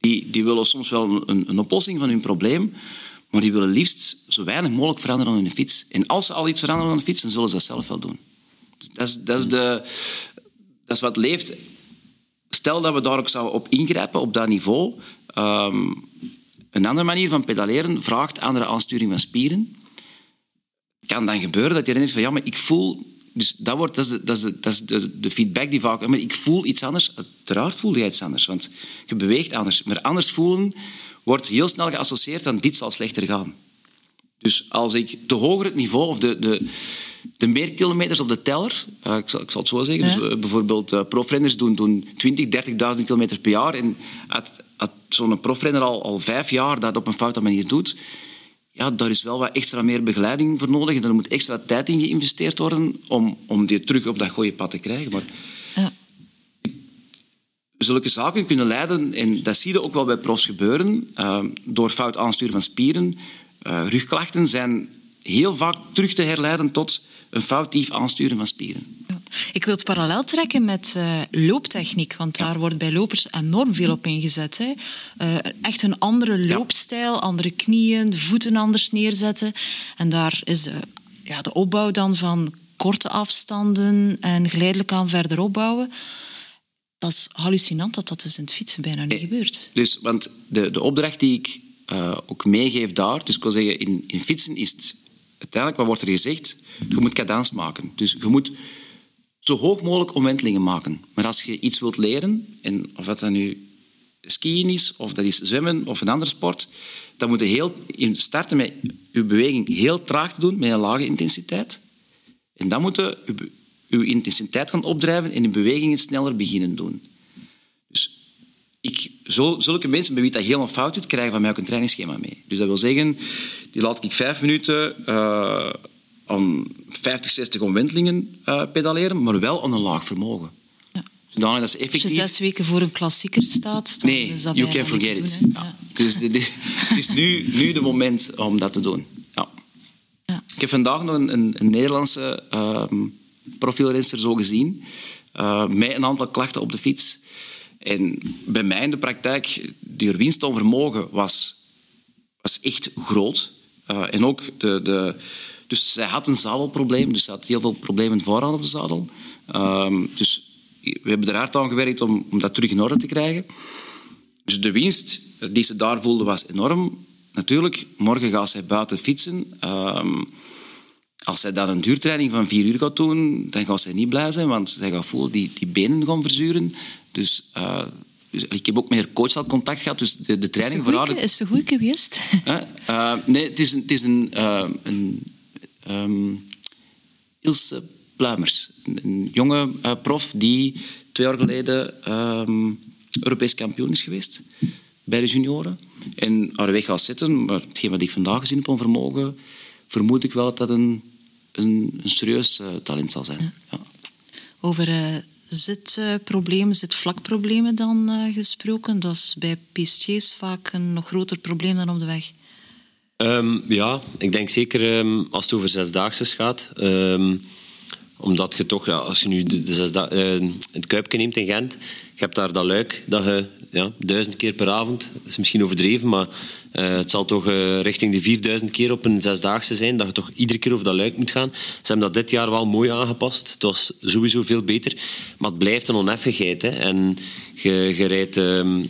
Die, die willen soms wel een, een oplossing van hun probleem, maar die willen liefst zo weinig mogelijk veranderen aan hun fiets. En als ze al iets veranderen aan de fiets, dan zullen ze dat zelf wel doen. Dus dat, is, dat, is de, dat is wat leeft. Stel dat we daar ook zouden op ingrijpen, op dat niveau. Um, een andere manier van pedaleren vraagt andere aansturing van spieren kan dan gebeuren dat je denkt van ja, maar ik voel... Dus dat, wordt, dat is, de, dat is, de, dat is de, de feedback die vaak... Maar ik voel iets anders. Uiteraard voel je iets anders, want je beweegt anders. Maar anders voelen wordt heel snel geassocieerd aan dit zal slechter gaan. Dus als ik te hoger het niveau of de, de, de meer kilometers op de teller, uh, ik, zal, ik, zal, het zo zeggen, dus, uh, bijvoorbeeld uh, profrenners doen, doen 20, 30.000 kilometer per jaar en als zo'n profrenner al, al vijf jaar dat op een foute manier doet, ja, daar is wel wat extra meer begeleiding voor nodig. En er moet extra tijd in geïnvesteerd worden om, om die terug op dat goede pad te krijgen. Maar ja. zulke zaken kunnen leiden, en dat zie je ook wel bij profs gebeuren, uh, door fout aansturen van spieren. Uh, rugklachten zijn heel vaak terug te herleiden tot een foutief aansturen van spieren. Ik wil het parallel trekken met uh, looptechniek, want daar wordt bij lopers enorm veel op ingezet. Hè. Uh, echt een andere loopstijl, andere knieën, de voeten anders neerzetten. En daar is de, ja, de opbouw dan van korte afstanden en geleidelijk aan verder opbouwen. Dat is hallucinant dat dat dus in het fietsen bijna niet gebeurt. Dus, want de, de opdracht die ik uh, ook meegeef daar, dus ik wil zeggen, in, in fietsen is het uiteindelijk, wat wordt er gezegd? Je moet cadans maken. Dus je moet zo hoog mogelijk omwentelingen maken. Maar als je iets wilt leren, en of dat nu skiën is, of dat is zwemmen of een andere sport, dan moet je heel, starten met je beweging heel traag te doen, met een lage intensiteit. En dan moet je je intensiteit gaan opdrijven en je bewegingen sneller beginnen doen. Dus ik, zulke mensen bij wie dat helemaal fout zit, krijgen van mij ook een trainingsschema mee. Dus dat wil zeggen, die laat ik vijf minuten aan 50, 60 omwentelingen uh, pedaleren, maar wel aan een laag vermogen. Ja. Zodanig dat ze effectief... Als je zes weken voor een klassieker staat, dan nee, is dat you can forget it. Doen, ja. Dus het is nu, nu de moment om dat te doen. Ja. Ja. Ik heb vandaag nog een, een, een Nederlandse uh, profielrenster zo gezien, uh, met een aantal klachten op de fiets. En bij mij in de praktijk, die winst aan vermogen was, was echt groot. Uh, en ook de, de, dus zij had een zadelprobleem, dus ze had heel veel problemen vooraan op de zadel. Um, dus we hebben er hard aan gewerkt om, om dat terug in orde te krijgen. Dus de winst die ze daar voelde was enorm. Natuurlijk, morgen gaat zij buiten fietsen. Um, als zij dan een duurtraining van vier uur gaat doen, dan gaat zij niet blij zijn, want zij gaat voelen die die benen gaan verzuren. Dus, uh, dus ik heb ook met haar coach al contact gehad, dus de, de training is voor haar... Is het goed geweest? Uh, uh, nee, het is een... Het is een, een um, Ilse Pluimers, een, jonge prof die twee jaar geleden um, Europees kampioen is geweest bij de junioren. En haar weg gaat zitten, maar hetgeen wat ik vandaag gezien heb om vermogen, vermoed ik wel dat dat een, een, een serieus talent zal zijn. Ja. Over uh, zitproblemen, zitvlakproblemen dan gesproken. Dat is bij pistjes vaak een nog groter probleem dan op de weg. Um, ja, ik denk zeker um, als het over zesdaagses gaat. Um, omdat je toch, ja, als je nu de, de het Kuipje neemt in Gent, je hebt daar dat luik dat je ja, duizend keer per avond, dat is misschien overdreven, maar uh, het zal toch uh, richting de 4000 keer op een zesdaagse zijn, dat je toch iedere keer over dat luik moet gaan. Ze hebben dat dit jaar wel mooi aangepast. Het was sowieso veel beter, maar het blijft een oneffenheid. Hè. En je, rijdt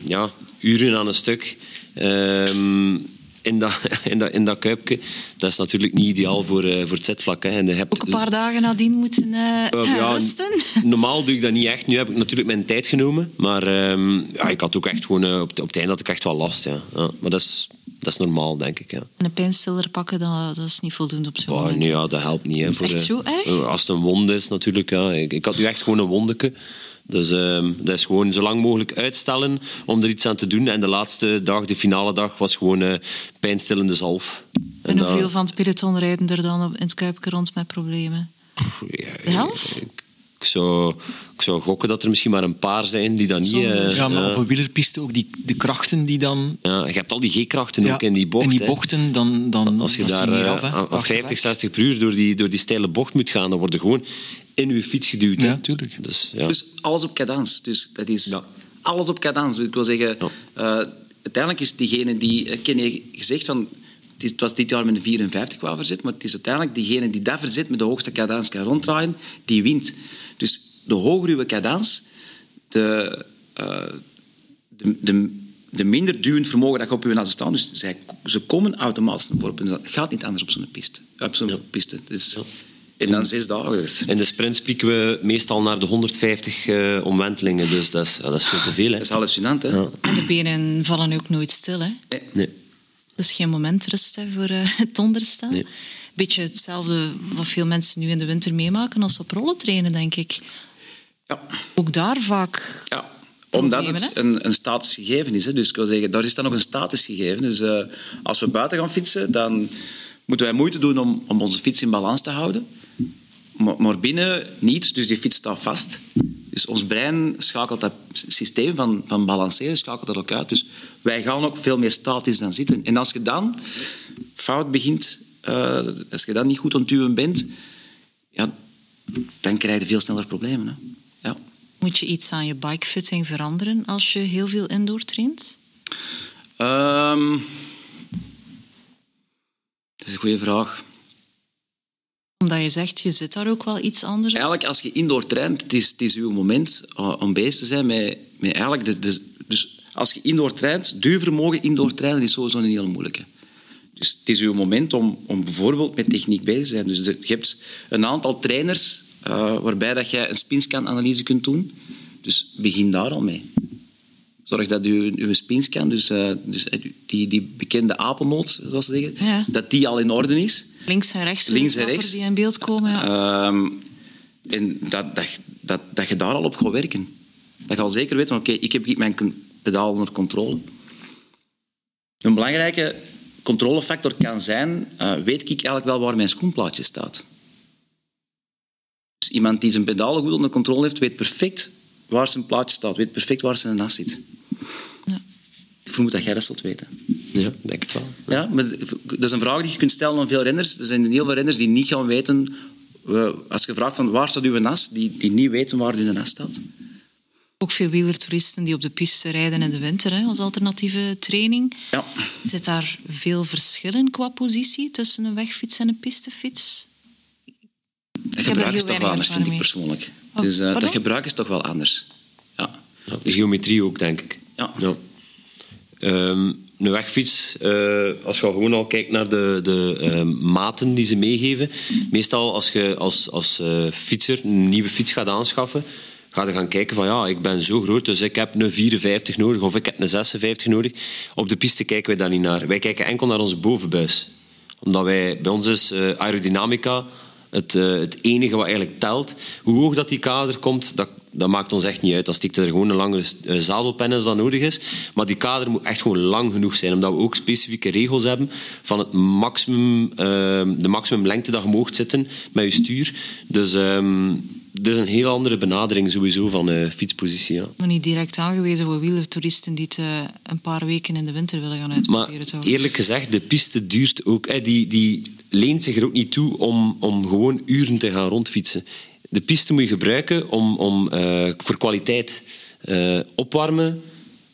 ja, uren aan een stuk. Um, in dat, in dat, in dat kuipje. Dat is natuurlijk niet ideaal voor, uh, voor het zetvlak. Hè. En je hebt, Ook een paar dagen nadien moeten uh, uh, ja, rusten? Normaal doe ik dat niet echt. Nu heb ik natuurlijk mijn tijd genomen. Maar um, ja, ik had ook echt gewoon... op, op het einde had ik echt wel last. Ja. ja maar dat is, dat is normaal, denk ik. Ja. Een pijnstiller pakken, dat, dat is niet voldoende op zo'n moment. Nee, ja, dat helpt niet. Hè, is voor, echt zo erg? Als het een wond is, natuurlijk. Ja. Ik, ik had nu echt gewoon een wondeke. Dus uh, dat is gewoon zo lang mogelijk uitstellen om er iets aan te doen. En de laatste dag, de finale dag, was gewoon uh, pijnstillende zalf. En, en hoeveel uh, van het peloton rijden er dan in het Kuipje rond met problemen? Ja, de helft? Ik, ik, zou, ik zou gokken dat er misschien maar een paar zijn die dat niet... Uh, ja, maar op een wielerpiste ook die, de krachten die dan... Ja, je hebt al die G-krachten ja, ook in die bocht. In die bochten, dan, dan Als je dan daar af, hè, aan 50, 60 per uur door die, door die steile bocht moet gaan, dan word je gewoon in je fiets geduwd. Ja, tuurlijk. Dus, ja. dus alles op cadans. Dus dat is ja. alles op cadans. Dus ik wil zeggen, ja. uh, uiteindelijk is diegene die, ik ken je gezegd van, het, is, het, was dit jaar met een 54 qua verzet, maar het is uiteindelijk diegene die dat verzet met de hoogste cadans kan ronddraaien, die wint. Dus de hogere uw cadans, de, uh, de, de, de, minder duwend vermogen dat je op je laten staan. Dus zij, ze komen automatisch naar voren. Dat gaat niet anders op zo'n piste. Op zo'n piste. Dus, en dan zes dagen. In de sprint spieken we meestal naar de 150 uh, omwentelingen, dus dat is, ja, dat is veel te veel. Hè. Dat is hallucinant, hè? Ja. En de benen vallen ook nooit stil, hè? Nee. nee. Dat is geen moment rust hè, voor uh, het onderstaan. Nee. Beetje hetzelfde wat veel mensen nu in de winter meemaken als ze op rollen trainen, denk ik. Ja. Ook daar vaak... Ja. Omdat het een, een statisch gegeven is. Hè. Dus ik wil zeggen, daar is dan nog een statisch gegeven. Dus uh, als we buiten gaan fietsen, dan moeten wij moeite doen om, om onze fiets in balans te houden. Maar, maar binnen niet, dus die fiets staat vast. Dus ons brein schakelt dat systeem van, van balanceren schakelt dat ook uit. Dus wij gaan ook veel meer statisch dan zitten. En als je dan fout begint, uh, als je dan niet goed ontduwen bent, ja, dan krijg je veel sneller problemen. Hè. Ja. Moet je iets aan je bikefitting veranderen als je heel veel indoor traint? Um, dat is een goede vraag omdat je zegt, je zit daar ook wel iets anders Eigenlijk, als je indoor traint, het is, het is uw moment eh, om bezig te zijn met, met eigenlijk... De, de, dus als je indoor traint, duurvermogen indoor trainen is sowieso een heel moeilijke. Dus het is uw moment om, om bijvoorbeeld met techniek bezig te zijn. Dus je hebt een aantal trainers uh, waarbij dat jij een spinscan-analyse kunt doen. Dus begin daar al mee. Zorg dat je uw spinscan, dus, uh, dus die, die bekende apennoot, zoals ze zeggen, ja. dat die al in orde is. Links en rechts, links en rechts. die in beeld komen. Ja. Um, en dat, dat, dat, dat je daar al op gaat werken. Dat je al zeker weet, oké, ik heb mijn pedaal onder controle. Een belangrijke controlefactor kan zijn, uh, weet ik eigenlijk wel waar mijn schoenplaatje staat. Dus iemand die zijn pedalen goed onder controle heeft, weet perfect waar zijn plaatje staat, weet perfect waar zijn nas zit. Ja. Ik vermoed dat jij dat zult weten. Ja, denk het wel. Ja, maar dat is een vraag die je kunt stellen aan veel renners. Er zijn heel veel renners die niet gaan weten... Als je vraagt van waar staat uw nas, die, die niet weten waar uw nas staat. Ook veel wielertoeristen die op de piste rijden in de winter hè, als alternatieve training. Ja. Zit daar veel verschil in qua positie tussen een wegfiets en een pistefiets? Het gebruik is toch wel anders, vind ik persoonlijk. Oh, dus uh, dat gebruik is toch wel anders. Ja. ja de geometrie ook, denk ik. Ja. ja. Um, een wegfiets, uh, als je gewoon al kijkt naar de, de uh, maten die ze meegeven, meestal als je als, als uh, fietser een nieuwe fiets gaat aanschaffen, ga je gaan kijken van ja, ik ben zo groot, dus ik heb een 54 nodig of ik heb een 56 nodig. Op de piste kijken wij daar niet naar. Wij kijken enkel naar onze bovenbuis. Omdat wij, bij ons is aerodynamica het, het enige wat eigenlijk telt. Hoe hoog dat die kader komt, dat dat maakt ons echt niet uit. Dan stikt er gewoon een langere eh, zadelpen als dat nodig is. Maar die kader moet echt gewoon lang genoeg zijn, omdat we ook specifieke regels hebben van het maximum, uh, de maximumlengte dat je mag zitten met je stuur. Dus um, dat is een heel andere benadering sowieso van uh, fietspositie. Ja. Maar niet direct aangewezen voor wielertoeristen die het uh, een paar weken in de winter willen gaan uitproberen. Maar eerlijk gezegd, de piste duurt ook. Eh, die, die leent zich er ook niet toe om, om gewoon uren te gaan rondfietsen de piste moet je gebruiken om, om uh, voor kwaliteit uh, opwarmen,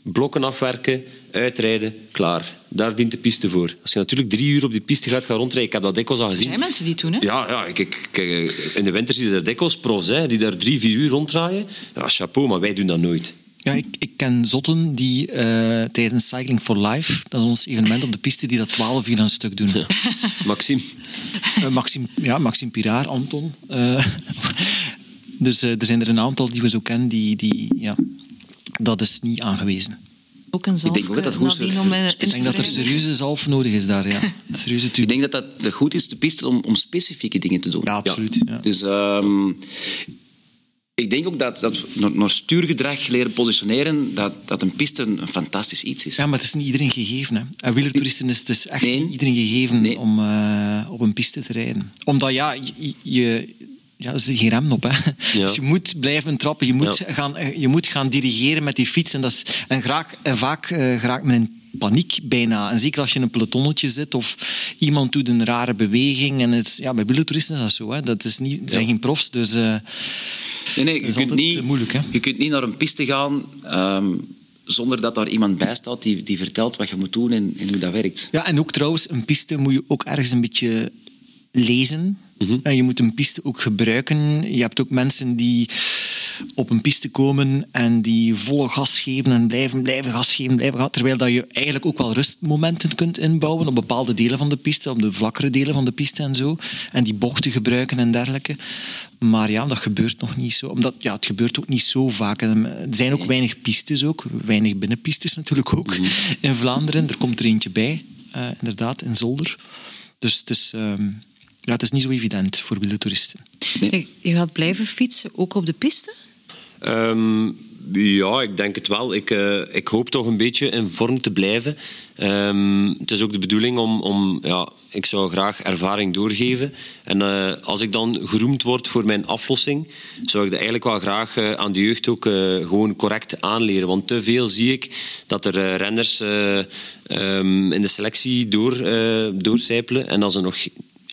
blokken afwerken, uitrijden, klaar. Daar dient de piste voor. Als je natuurlijk drie uur op die piste gaat gaan rondrijden, ik heb dat dikwijls al gezien. Er zijn mensen die doen, hè? Ja, ja ik, ik, in de winter zie je daar dikwijls profs, hè, die daar drie, vier uur ronddraaien. Ja, chapeau, maar wij doen dat nooit. Ja, ik, ik ken zotten die uh, tijdens Cycling for Life, dat is ons evenement op de piste, die dat twaalf uur aan stuk doen. Ja. Maxime. Uh, Maxime. Ja, Maxime Piraar, Anton. Uh, dus er zijn er een aantal die we zo kennen, die, die ja, dat is niet aangewezen. Ook een zalf. Ik denk ook dat dat goed is. Ik denk dat er serieuze zalf nodig is daar, ja. Serieuze ik denk dat dat goed is, de piste, om, om specifieke dingen te doen. Ja, absoluut. Ja. Dus... Um, ik denk ook dat, dat naar stuurgedrag leren positioneren, dat, dat een piste een fantastisch iets is. Ja, maar het is niet iedereen gegeven. Hè. En wielertoeristen is het is echt niet iedereen gegeven nee. om uh, op een piste te rijden. Omdat ja, je, je ja, er zit geen rem op. Hè. Ja. Dus je moet blijven trappen, je moet, ja. gaan, eh, je moet gaan dirigeren met die fiets. En, dat is, en, graag, en vaak uh, geraakt men in paniek bijna. En zeker als je in een pelotonnetje zit of iemand doet een rare beweging. En het, ja, bij wielertoeristen is dat zo. Hè. Dat is niet, zijn geen profs, dus... Uh, Nee, nee je, kunt niet, moeilijk, hè? je kunt niet naar een piste gaan um, zonder dat daar iemand bij staat die, die vertelt wat je moet doen en, en hoe dat werkt. Ja, en ook trouwens, een piste moet je ook ergens een beetje lezen. Mm -hmm. Je moet een piste ook gebruiken. Je hebt ook mensen die op een piste komen en die volle gas geven en blijven, blijven gas geven, blijven gas, terwijl dat je eigenlijk ook wel rustmomenten kunt inbouwen op bepaalde delen van de piste, op de vlakkere delen van de piste en zo. En die bochten gebruiken en dergelijke. Maar ja, dat gebeurt nog niet zo. Omdat, ja, het gebeurt ook niet zo vaak. er zijn ook weinig pistes, ook. weinig binnenpistes natuurlijk ook, mm -hmm. in Vlaanderen. Er komt er eentje bij, uh, inderdaad, in Zolder. Dus het is... Uh, ja, het is niet zo evident voor wielertoeristen. Nee. Je gaat blijven fietsen, ook op de piste? Um, Ja, ik denk het wel. Ik, uh, ik hoop toch een beetje in vorm te blijven. Um, het is ook de bedoeling om, om ja, ik zou graag ervaring doorgeven. En uh, als ik dan geroemd word voor mijn aflossing, zou ik dat eigenlijk wel graag uh, aan de jeugd ook gewoon correct aanleren. Want te veel zie ik dat er renners um, in de selectie door, doorcijpelen en als ze nog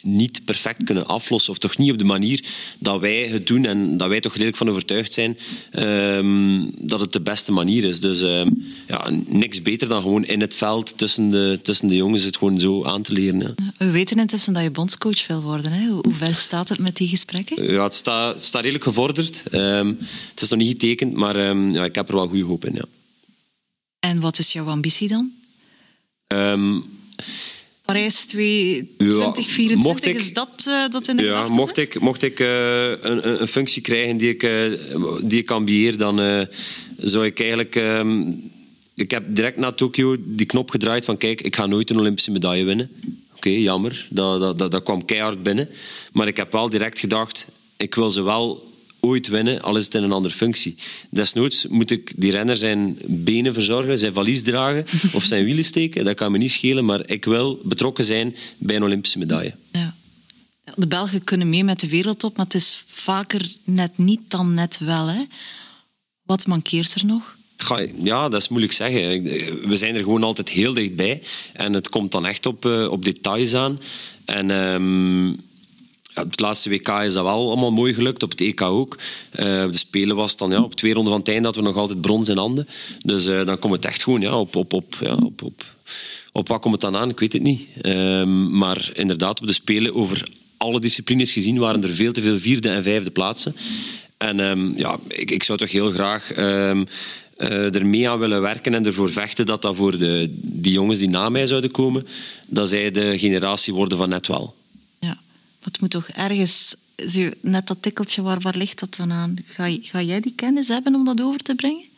niet perfect kunnen aflossen. Of toch niet op de manier dat wij het doen en dat wij toch redelijk van overtuigd zijn um, dat het de beste manier is. Dus um, ja, niks beter dan gewoon in het veld tussen de, tussen de jongens het gewoon zo aan te leren. Ja. We weten intussen dat je bondscoach wil worden. Hè? Hoe ver staat het met die gesprekken? Ja, het staat, het staat redelijk gevorderd. Um, het is nog niet getekend, maar ja, ik heb er wel goede hoop in. Ja. En wat is jouw ambitie dan? Parijs 2024, mocht ik, is dat, uh, dat in de ja, mocht ik, mocht ik uh, een, een, functie krijgen die ik, uh, die ik ambieer, dan zou ik eigenlijk... Um, ik heb direct na Tokio die knop gedraaid van kijk, ik ga nooit een Olympische medaille winnen. Oké, okay, jammer. Dat, dat, dat, dat kwam keihard binnen. Maar ik heb wel direct gedacht, ik wil ze wel ooit winnen, al is het in een andere functie. Desnoods moet ik die renner zijn benen verzorgen, zijn valies dragen of zijn wielen steken. Dat kan me niet schelen, maar ik wil betrokken zijn bij een Olympische medaille. Ja. De Belgen kunnen mee met de wereldtop, maar het is vaker net niet dan net wel. Hè? Wat mankeert er nog? Ja, dat is moeilijk zeggen. We zijn er gewoon altijd heel dichtbij. En het komt dan echt op, eh, op details aan. En... Um, ja, het laatste WK is dat wel allemaal mooi gelukt, op het EK ook. Uh, de Spelen was dan ja, op twee ronden van het dat we nog altijd brons in handen. Dus uh, dan komt het echt gewoon ja, op, op, op, ja, op, op, op wat komt het dan aan? Ik weet het niet. Uh, maar inderdaad, op de Spelen over alle disciplines gezien waren er veel te veel vierde en vijfde plaatsen. En um, ja, ik, ik zou toch heel graag um, er mee aan willen werken en ervoor vechten dat dat voor de, die jongens die na mij zouden komen, dat zij de generatie worden van net wel. Het moet toch ergens, net dat tikkeltje, waar, waar ligt dat dan aan? Ga, ga jij die kennis hebben om dat over te brengen?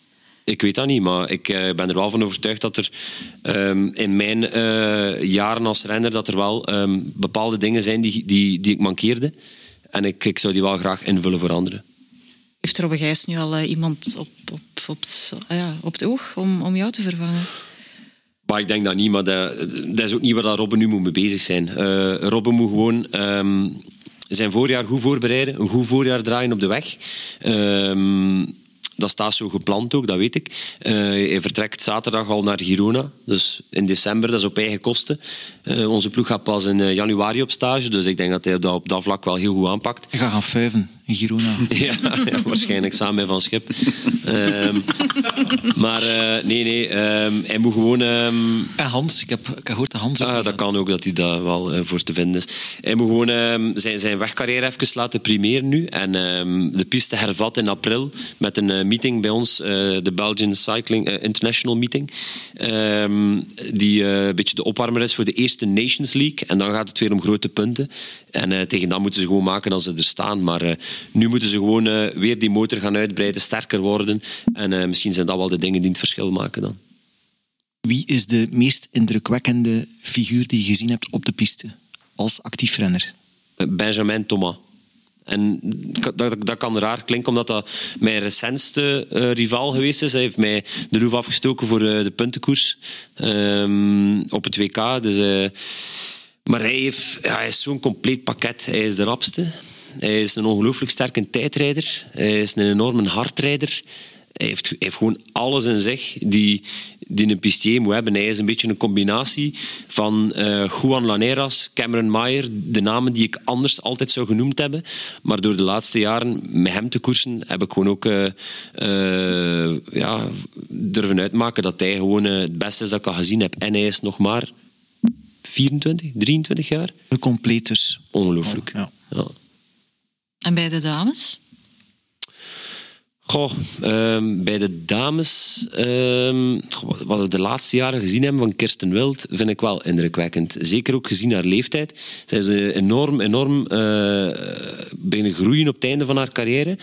Ik weet dat niet, maar ik uh, ben er wel van overtuigd dat er um, in mijn uh, jaren als renner dat er wel um, bepaalde dingen zijn die, die, die ik mankeerde. En ik, ik zou die wel graag invullen voor anderen. Heeft Robbe Gijs nu al uh, iemand op, op, op, ja, op het oog om, om jou te vervangen? Maar ik denk dat niet, maar dat, dat is ook niet waar Robben nu moet mee bezig zijn. Uh, Robben moet gewoon um, zijn voorjaar goed voorbereiden, een goed voorjaar draaien op de weg. Um, dat staat zo gepland ook, dat weet ik. Uh, hij vertrekt zaterdag al naar Girona, dus in december, dat is op eigen kosten. Uh, onze ploeg gaat pas in januari op stage, dus ik denk dat hij dat op dat vlak wel heel goed aanpakt. Hij gaat gaan fuiven in Girona. ja, ja, waarschijnlijk samen met Van Schip. um, maar uh, nee, nee, um, hij moet gewoon... Um... En Hans, ik heb, ik gehoord dat Hans... Ah, dat kan ook, dat hij daar wel uh, voor te vinden is. Hij moet gewoon zijn, zijn wegcarrière even laten primeren nu en de piste hervatten in april met een uh, meeting bij ons, de Belgian Cycling International Meeting, die een beetje de opwarmer is voor de eerste Nations League. En dan gaat het weer om grote punten. En tegen dan moeten ze gewoon maken als ze er staan. Maar nu moeten ze gewoon uh, weer die motor gaan uitbreiden, sterker worden. En uh, misschien zijn dat wel de dingen die het verschil maken dan. Wie is de meest indrukwekkende figuur die je gezien hebt op de piste als actief renner? Eh, Benjamin Thomas. En dat, dat, kan raar klinken, omdat dat mijn recentste uh, rivaal geweest is. Hij heeft mij de roef afgestoken voor uh, de puntenkoers um, op het WK. Dus, uh, maar hij, heeft, ja, hij is zo'n compleet pakket. Hij is de rapste. Hij is een ongelooflijk sterke tijdrijder. Hij is een enorme hardrijder. Hij heeft, hij heeft gewoon alles in zich die, die een pistier moet hebben. Hij is een beetje een combinatie van uh, Juan Laneras, Cameron Mayer, de namen die ik anders altijd zou genoemd hebben. Maar door de laatste jaren met hem te koersen heb ik gewoon ook uh, uh, ja, durven uitmaken dat hij gewoon het beste is dat ik al gezien heb. En hij is nog maar 24, 23 jaar. De completers. Ongelooflijk. ja. ja. En bij de dames? Goh, um, bij de dames, um, wat we de laatste jaren gezien hebben van Kirsten Wild, vind ik wel indrukwekkend. Zeker ook gezien haar leeftijd. Zij is enorm, enorm uh, groeien op het einde van haar carrière.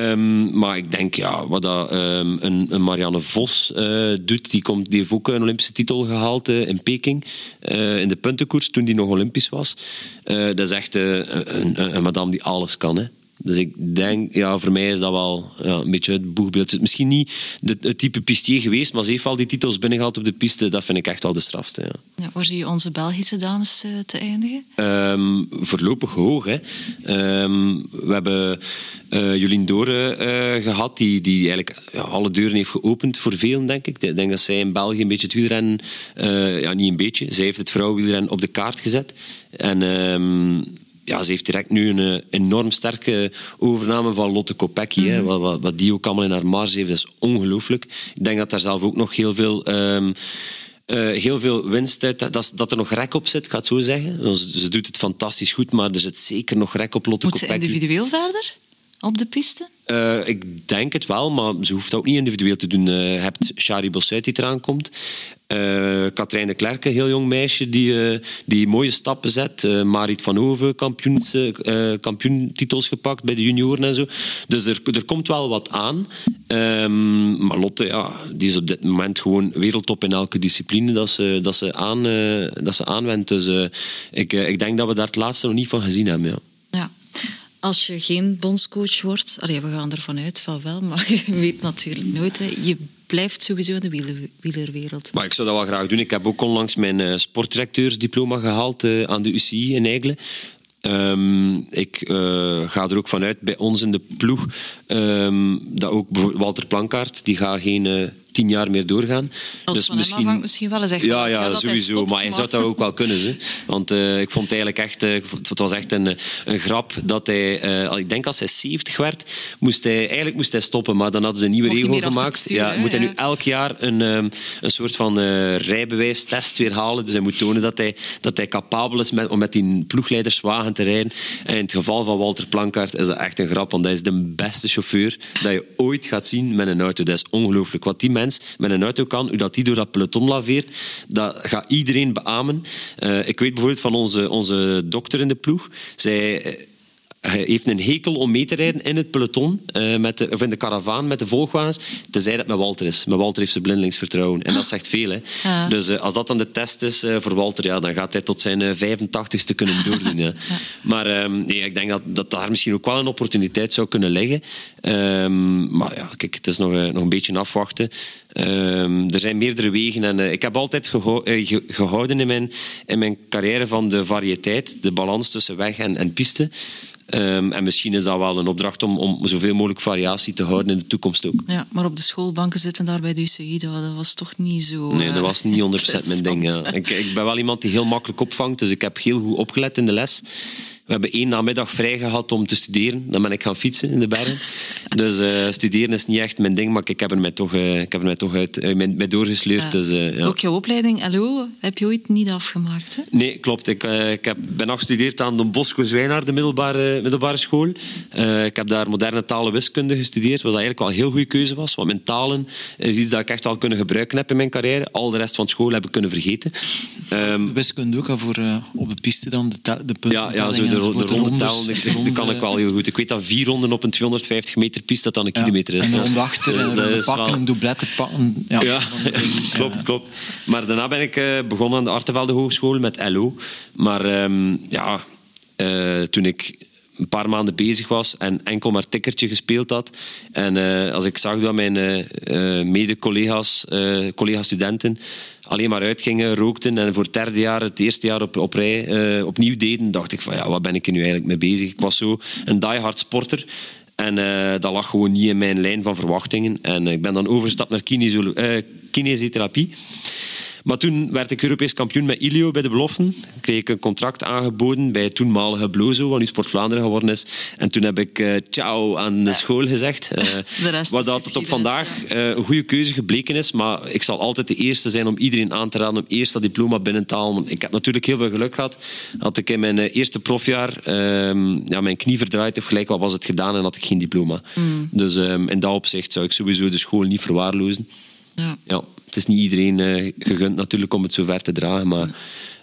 Um, maar ik denk, ja, wat dat, um, een, een, Marianne Vos uh, doet, die, komt, die heeft ook een Olympische titel gehaald uh, in Peking. Uh, in de puntenkoers, toen die nog Olympisch was. dat is echt een, een, een, madame die alles kan. Hè. Dus ik denk, ja, voor mij is dat wel ja, een beetje het boegbeeld. Misschien niet de, het type pistier geweest, maar ze heeft al die titels binnengehaald op de piste. Dat vind ik echt wel de strafste. Ja. Ja, waar zie je onze Belgische dames eh, te eindigen? Ehm, voorlopig hoog. Hè. Ehm, we hebben eh Jolien Dore eh, gehad, die, die eigenlijk ja, alle deuren heeft geopend voor velen, denk ik. Ik denk dat zij in België een beetje het wielrennen, ja, niet een beetje, zij heeft het vrouwenwielrennen op de kaart gezet. En ehm, ja, ze heeft direct nu een eh, enorm sterke overname van Lotte Kopecky. hè. Wat, wat, wat die ook allemaal in haar marge heeft, dat is ongelooflijk. Ik denk dat daar zelf ook nog heel veel... ehm, eh, heel veel winst uit. Dat, dat er nog rek op zit, ik ga het zo zeggen. Ze, ze doet het fantastisch goed, maar er zit zeker nog rek op Lotte Moet ze Kopecky. individueel verder op de piste? Eh, ik denk het wel, maar ze hoeft dat ook niet individueel te doen. Je hebt Shari Bossuit die eraan komt. Eh Katrijn de Klerke, heel jong meisje, die, eh, die mooie stappen zet. Eh, Marit van Hoven, kampioens, eh, kampioentitels gepakt bij de junioren en zo. Dus er, er komt wel wat aan. Ehm, maar Lotte, ja, die is op dit moment gewoon wereldtop in elke discipline dat ze, dat ze, aan, eh, dat ze aanwendt. Dus eh, ik, eh, ik denk dat we daar het laatste nog niet van gezien hebben. Ja. Ja. Als je geen bondscoach wordt, allee, we gaan ervan uit van wel, maar je weet natuurlijk nooit. Hè. Je blijft sowieso in de wieler, wielerwereld. Maar ik zou dat wel graag doen. Ik heb ook onlangs mijn sportdirecteursdiploma gehaald eh, aan de UCI in Eigelen. Ehm, ik eh, ga er ook vanuit bij ons in de ploeg ehm, dat ook Walter Plankaart, die gaat geen tien jaar meer doorgaan. Als Dus van hem afhangt misschien wel eens echt Ja, ja, hij sowieso. stopt, maar hij zou dat ook wel kunnen. Hè. Want eh, ik vond het eigenlijk echt, eh, het was echt een, eh, een grap dat hij, ik denk als hij 70 werd, moest hij, eigenlijk moest hij stoppen, maar dan hadden ze een nieuwe Mocht regel gemaakt. ja, moet hij nu elk jaar een, een soort van rijbewijstest weer halen. Dus hij moet tonen dat hij, dat hij capabel is met, om met die ploegleiderswagen te rijden. En in het geval van Walter Plankaart is dat echt een grap, want hij is de beste chauffeur dat je ooit gaat zien met een auto. Dat is ongelooflijk. Wat die met een auto kan, hoe dat die door dat peloton laveert, dat gaat iedereen beamen. Eh, ik weet bijvoorbeeld van onze, onze dokter in de ploeg. Zij... hij heeft een hekel om mee te rijden in het peloton, eh, met de, of in de karavaan met de volgwagens, tenzij dat met Walter is. Met Walter heeft ze blindelingsvertrouwen. En dat zegt veel. Hè. Ja. Dus eh, als dat dan de test is eh, voor Walter, ja, dan gaat hij tot zijn eh, 85ste kunnen doordoen. ja. Maar ehm, nee, ik denk dat, dat daar misschien ook wel een opportuniteit zou kunnen liggen. Ehm, maar ja, kijk, het is nog, nog een beetje afwachten. Ehm, er zijn meerdere wegen en ik heb altijd geho- eh, ge- gehouden in mijn, in mijn carrière van de variëteit, de balans tussen weg en, en piste. Ehm, en misschien is dat wel een opdracht om, om zoveel mogelijk variatie te houden in de toekomst ook. Ja, maar op de schoolbanken zitten daar bij de UCI, dat, dat was toch niet zo... Nee, eh, dat was niet 100% mijn ding. Ja. Ik, ik ben wel iemand die heel makkelijk opvangt, dus ik heb heel goed opgelet in de les. We hebben één namiddag vrij gehad om te studeren. Dan ben ik gaan fietsen in de bergen. Dus eh, studeren is niet echt mijn ding, maar ik heb er mij toch, eh, ik heb er mij toch uit, eh, mij, mij doorgesleurd. Ja. Dus, eh, ja. Ook jouw opleiding, LO, heb je ooit niet afgemaakt, hè? Nee, klopt. Ik, eh, ik heb, ben afgestudeerd aan Don Bosco Zwijnaar, de middelbare, middelbare school. Eh, ik heb daar moderne talen wiskunde gestudeerd, wat eigenlijk wel een heel goede keuze was. Want mijn talen is iets dat ik echt wel kunnen gebruiken heb in mijn carrière. Al de rest van school heb ik kunnen vergeten. Ehm, Wiskunde ook al voor eh, op de piste dan, de, de punten. ja, ja zo de, de, ronde tellen, dat- kan ik wel heel goed. Ik weet dat vier ronden op een 250 meter piste dat dan een kilometer is. En de ronde achter, en is pakken, een doublette pakken. Ja, klopt, klopt. Maar daarna ben ik eh, begonnen aan de Artevelde Hogeschool met LO. Maar ehm, ja, eh, toen ik een paar maanden bezig was en enkel maar tikkertje gespeeld had. En eh, als ik zag dat mijn eh, eh, mede-collega's, eh, collega-studenten alleen maar uitgingen, rookten en voor het derde jaar, het eerste jaar op, rij eh, opnieuw deden, dacht ik van ja, wat ben ik er nu eigenlijk mee bezig? Ik was zo een diehard sporter. En eh, dat lag gewoon niet in mijn lijn van verwachtingen. En ik ben dan overgestapt naar kinesolo- eh, kinesiotherapie. Maar toen werd ik Europees kampioen met Ilio bij de beloften. Kreeg ik een contract aangeboden bij het toenmalige Blozo, wat nu Sport Vlaanderen geworden is. En toen heb ik eh, ciao aan de school gezegd. Rest wat dat tot op vandaag eh, een goede keuze gebleken is. Maar ik zal altijd de eerste zijn om iedereen aan te raden om eerst dat diploma binnen te halen. Want ik heb natuurlijk heel veel geluk gehad. Had ik in mijn eerste profjaar ehm, ja, mijn knie verdraaid of gelijk wat was het gedaan en had ik geen diploma. Dus ehm, in dat opzicht zou ik sowieso de school niet verwaarlozen. Ja. Ja, het is niet iedereen eh, gegund natuurlijk om het zo ver te dragen, maar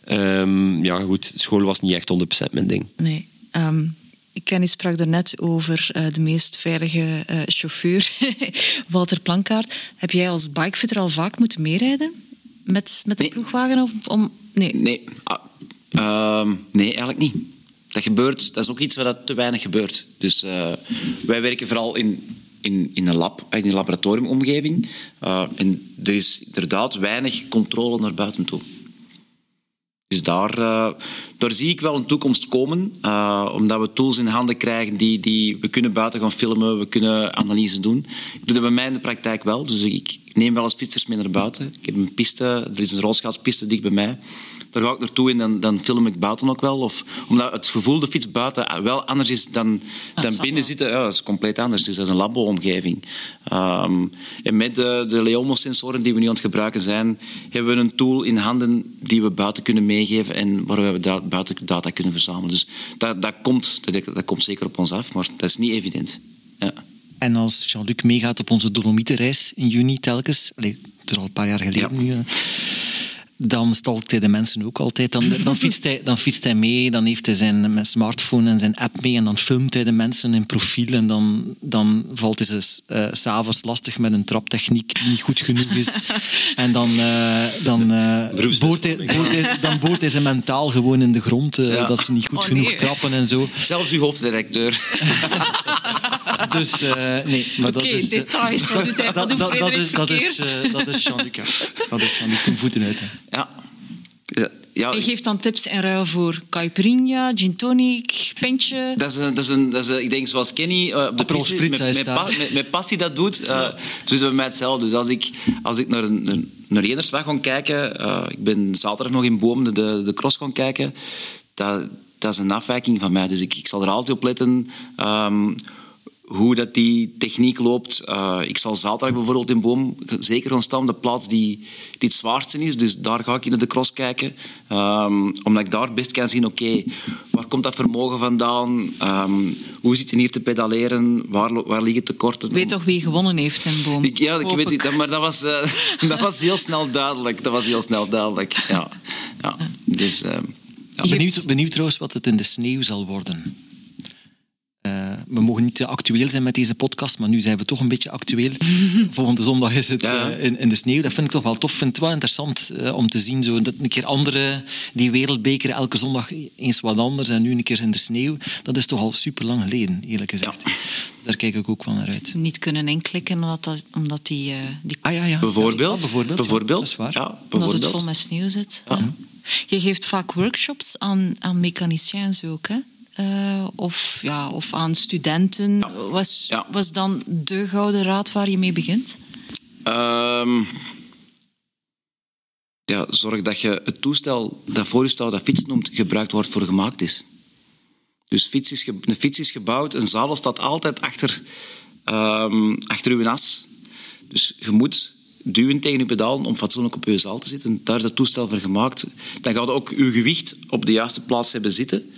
ehm, ja, goed, school was niet echt 100% mijn ding. Nee. Ehm, Kenny sprak daarnet over eh, de meest veilige eh, chauffeur, Walter Plankaart. Heb jij als bikefitter al vaak moeten meerijden met, met de Nee. ploegwagen? Of, om, nee. Nee, ah, ehm, nee, eigenlijk niet. dat gebeurt, dat is ook iets wat te weinig gebeurt. Dus uh, wij werken vooral in, in, in een lab, in een laboratoriumomgeving. Uh, en er is inderdaad weinig controle naar buiten toe. Dus daar, uh, daar zie ik wel een toekomst komen, uh, omdat we tools in handen krijgen die, die we kunnen buiten gaan filmen, we kunnen analyse doen. Ik doe dat bij mij in de praktijk wel, dus ik neem wel eens fietsers mee naar buiten. Ik heb een piste, er is een rolschaatspiste dicht bij mij daar ga ik naartoe en dan, dan film ik buiten ook wel. Of, omdat het gevoel de fiets buiten wel anders is dan, dan binnen zitten. Ja, dat is compleet anders. Dus dat is een labo-omgeving. Um, en met de, de Leomo-sensoren die we nu aan het gebruiken zijn, hebben we een tool in handen die we buiten kunnen meegeven en waar we da buiten data kunnen verzamelen. Dus dat, dat, komt, dat, dat komt zeker op ons af, maar dat is niet evident. Ja. En als Jean-Luc meegaat op onze Dolomietenreis in juni telkens, het is al een paar jaar geleden ja. nu, dan stalkt hij de mensen ook altijd. Dan, dan, fietst hij, dan fietst hij mee, dan heeft hij zijn smartphone en zijn app mee en dan filmt hij de mensen in profiel en dan, dan valt hij ze uh, s'avonds lastig met een traptechniek die niet goed genoeg is. En dan, uh, dan, uh, boort hij, boort hij, dan boort hij ze mentaal gewoon in de grond, ja. dat ze niet goed oh, genoeg nee. trappen en zo. Zelfs uw hoofddirecteur. dus nee, maar okay, dat is... details, wat doet hij, wat doet Frederik is, dat is, dat is Jean-Luc. Dat is Jean-Luc voeten uit. Ja. Ja, je geeft dan tips in ruil voor caipirinha, gin tonic, pintje. Dat is, een, dat is, een, dat is een, ik denk zoals Kenny uh, op de piste, met, met, met, met, passie dat doet, uh, ja. zo is het bij mij hetzelfde. Dus als ik, als ik naar, een, naar Enersweg ga kijken, uh, ik ben zaterdag nog in Boom de, de cross gaan kijken, dat, dat is een afwijking van mij. Dus ik, ik zal er altijd op letten... Um, hoe dat die techniek loopt. Uh, ik zal zaterdag bijvoorbeeld in Boom zeker gaan staan de plaats die, die het zwaarste is. Dus daar ga ik in de cross kijken. Um, omdat ik daar best kan zien, oké, okay, waar komt dat vermogen vandaan? Um, hoe zit je hier te pedaleren? Waar, waar liggen tekorten? Ik weet toch wie gewonnen heeft in Boom? Ik, ja, ik weet het, maar dat was, uh, dat was heel snel duidelijk. Dat was heel snel duidelijk, ja. ja. Dus, uh, ja. Benieuwd, benieuwd trouwens wat het in de sneeuw zal worden. Uh, we mogen niet te actueel zijn met deze podcast, maar nu zijn we toch een beetje actueel. Volgende zondag is het ja. uh, in, in, de sneeuw. Dat vind ik toch wel tof. vind het wel interessant uh, om te zien. Zo, dat een keer andere, die wereldbeker elke zondag eens wat anders en nu een keer in de sneeuw. Dat is toch al super lang geleden, eerlijk gezegd. Ja. Dus daar kijk ik ook wel naar uit. Niet kunnen inklikken omdat, dat, omdat die, die... Ah ja, ja. Bijvoorbeeld. Ja, bijvoorbeeld. bijvoorbeeld. dat is waar. Ja, bijvoorbeeld. Omdat het vol met sneeuw zit. Je geeft vaak workshops aan, aan mechaniciëns ook, hè? Uh, of, ja, of aan studenten. Ja. Was, ja. was dan de gouden raad waar je mee begint? Um, ja, zorg dat je het toestel dat voor je staat, dat fiets noemt, gebruikt wordt voor gemaakt is. Dus fiets is een fiets is gebouwd, een zadel staat altijd achter, um, achter uw as. Dus je moet duwen tegen je pedaal om fatsoenlijk op je zaal te zitten. Daar is het toestel voor gemaakt. Dan gaat ook je gewicht op de juiste plaats hebben zitten.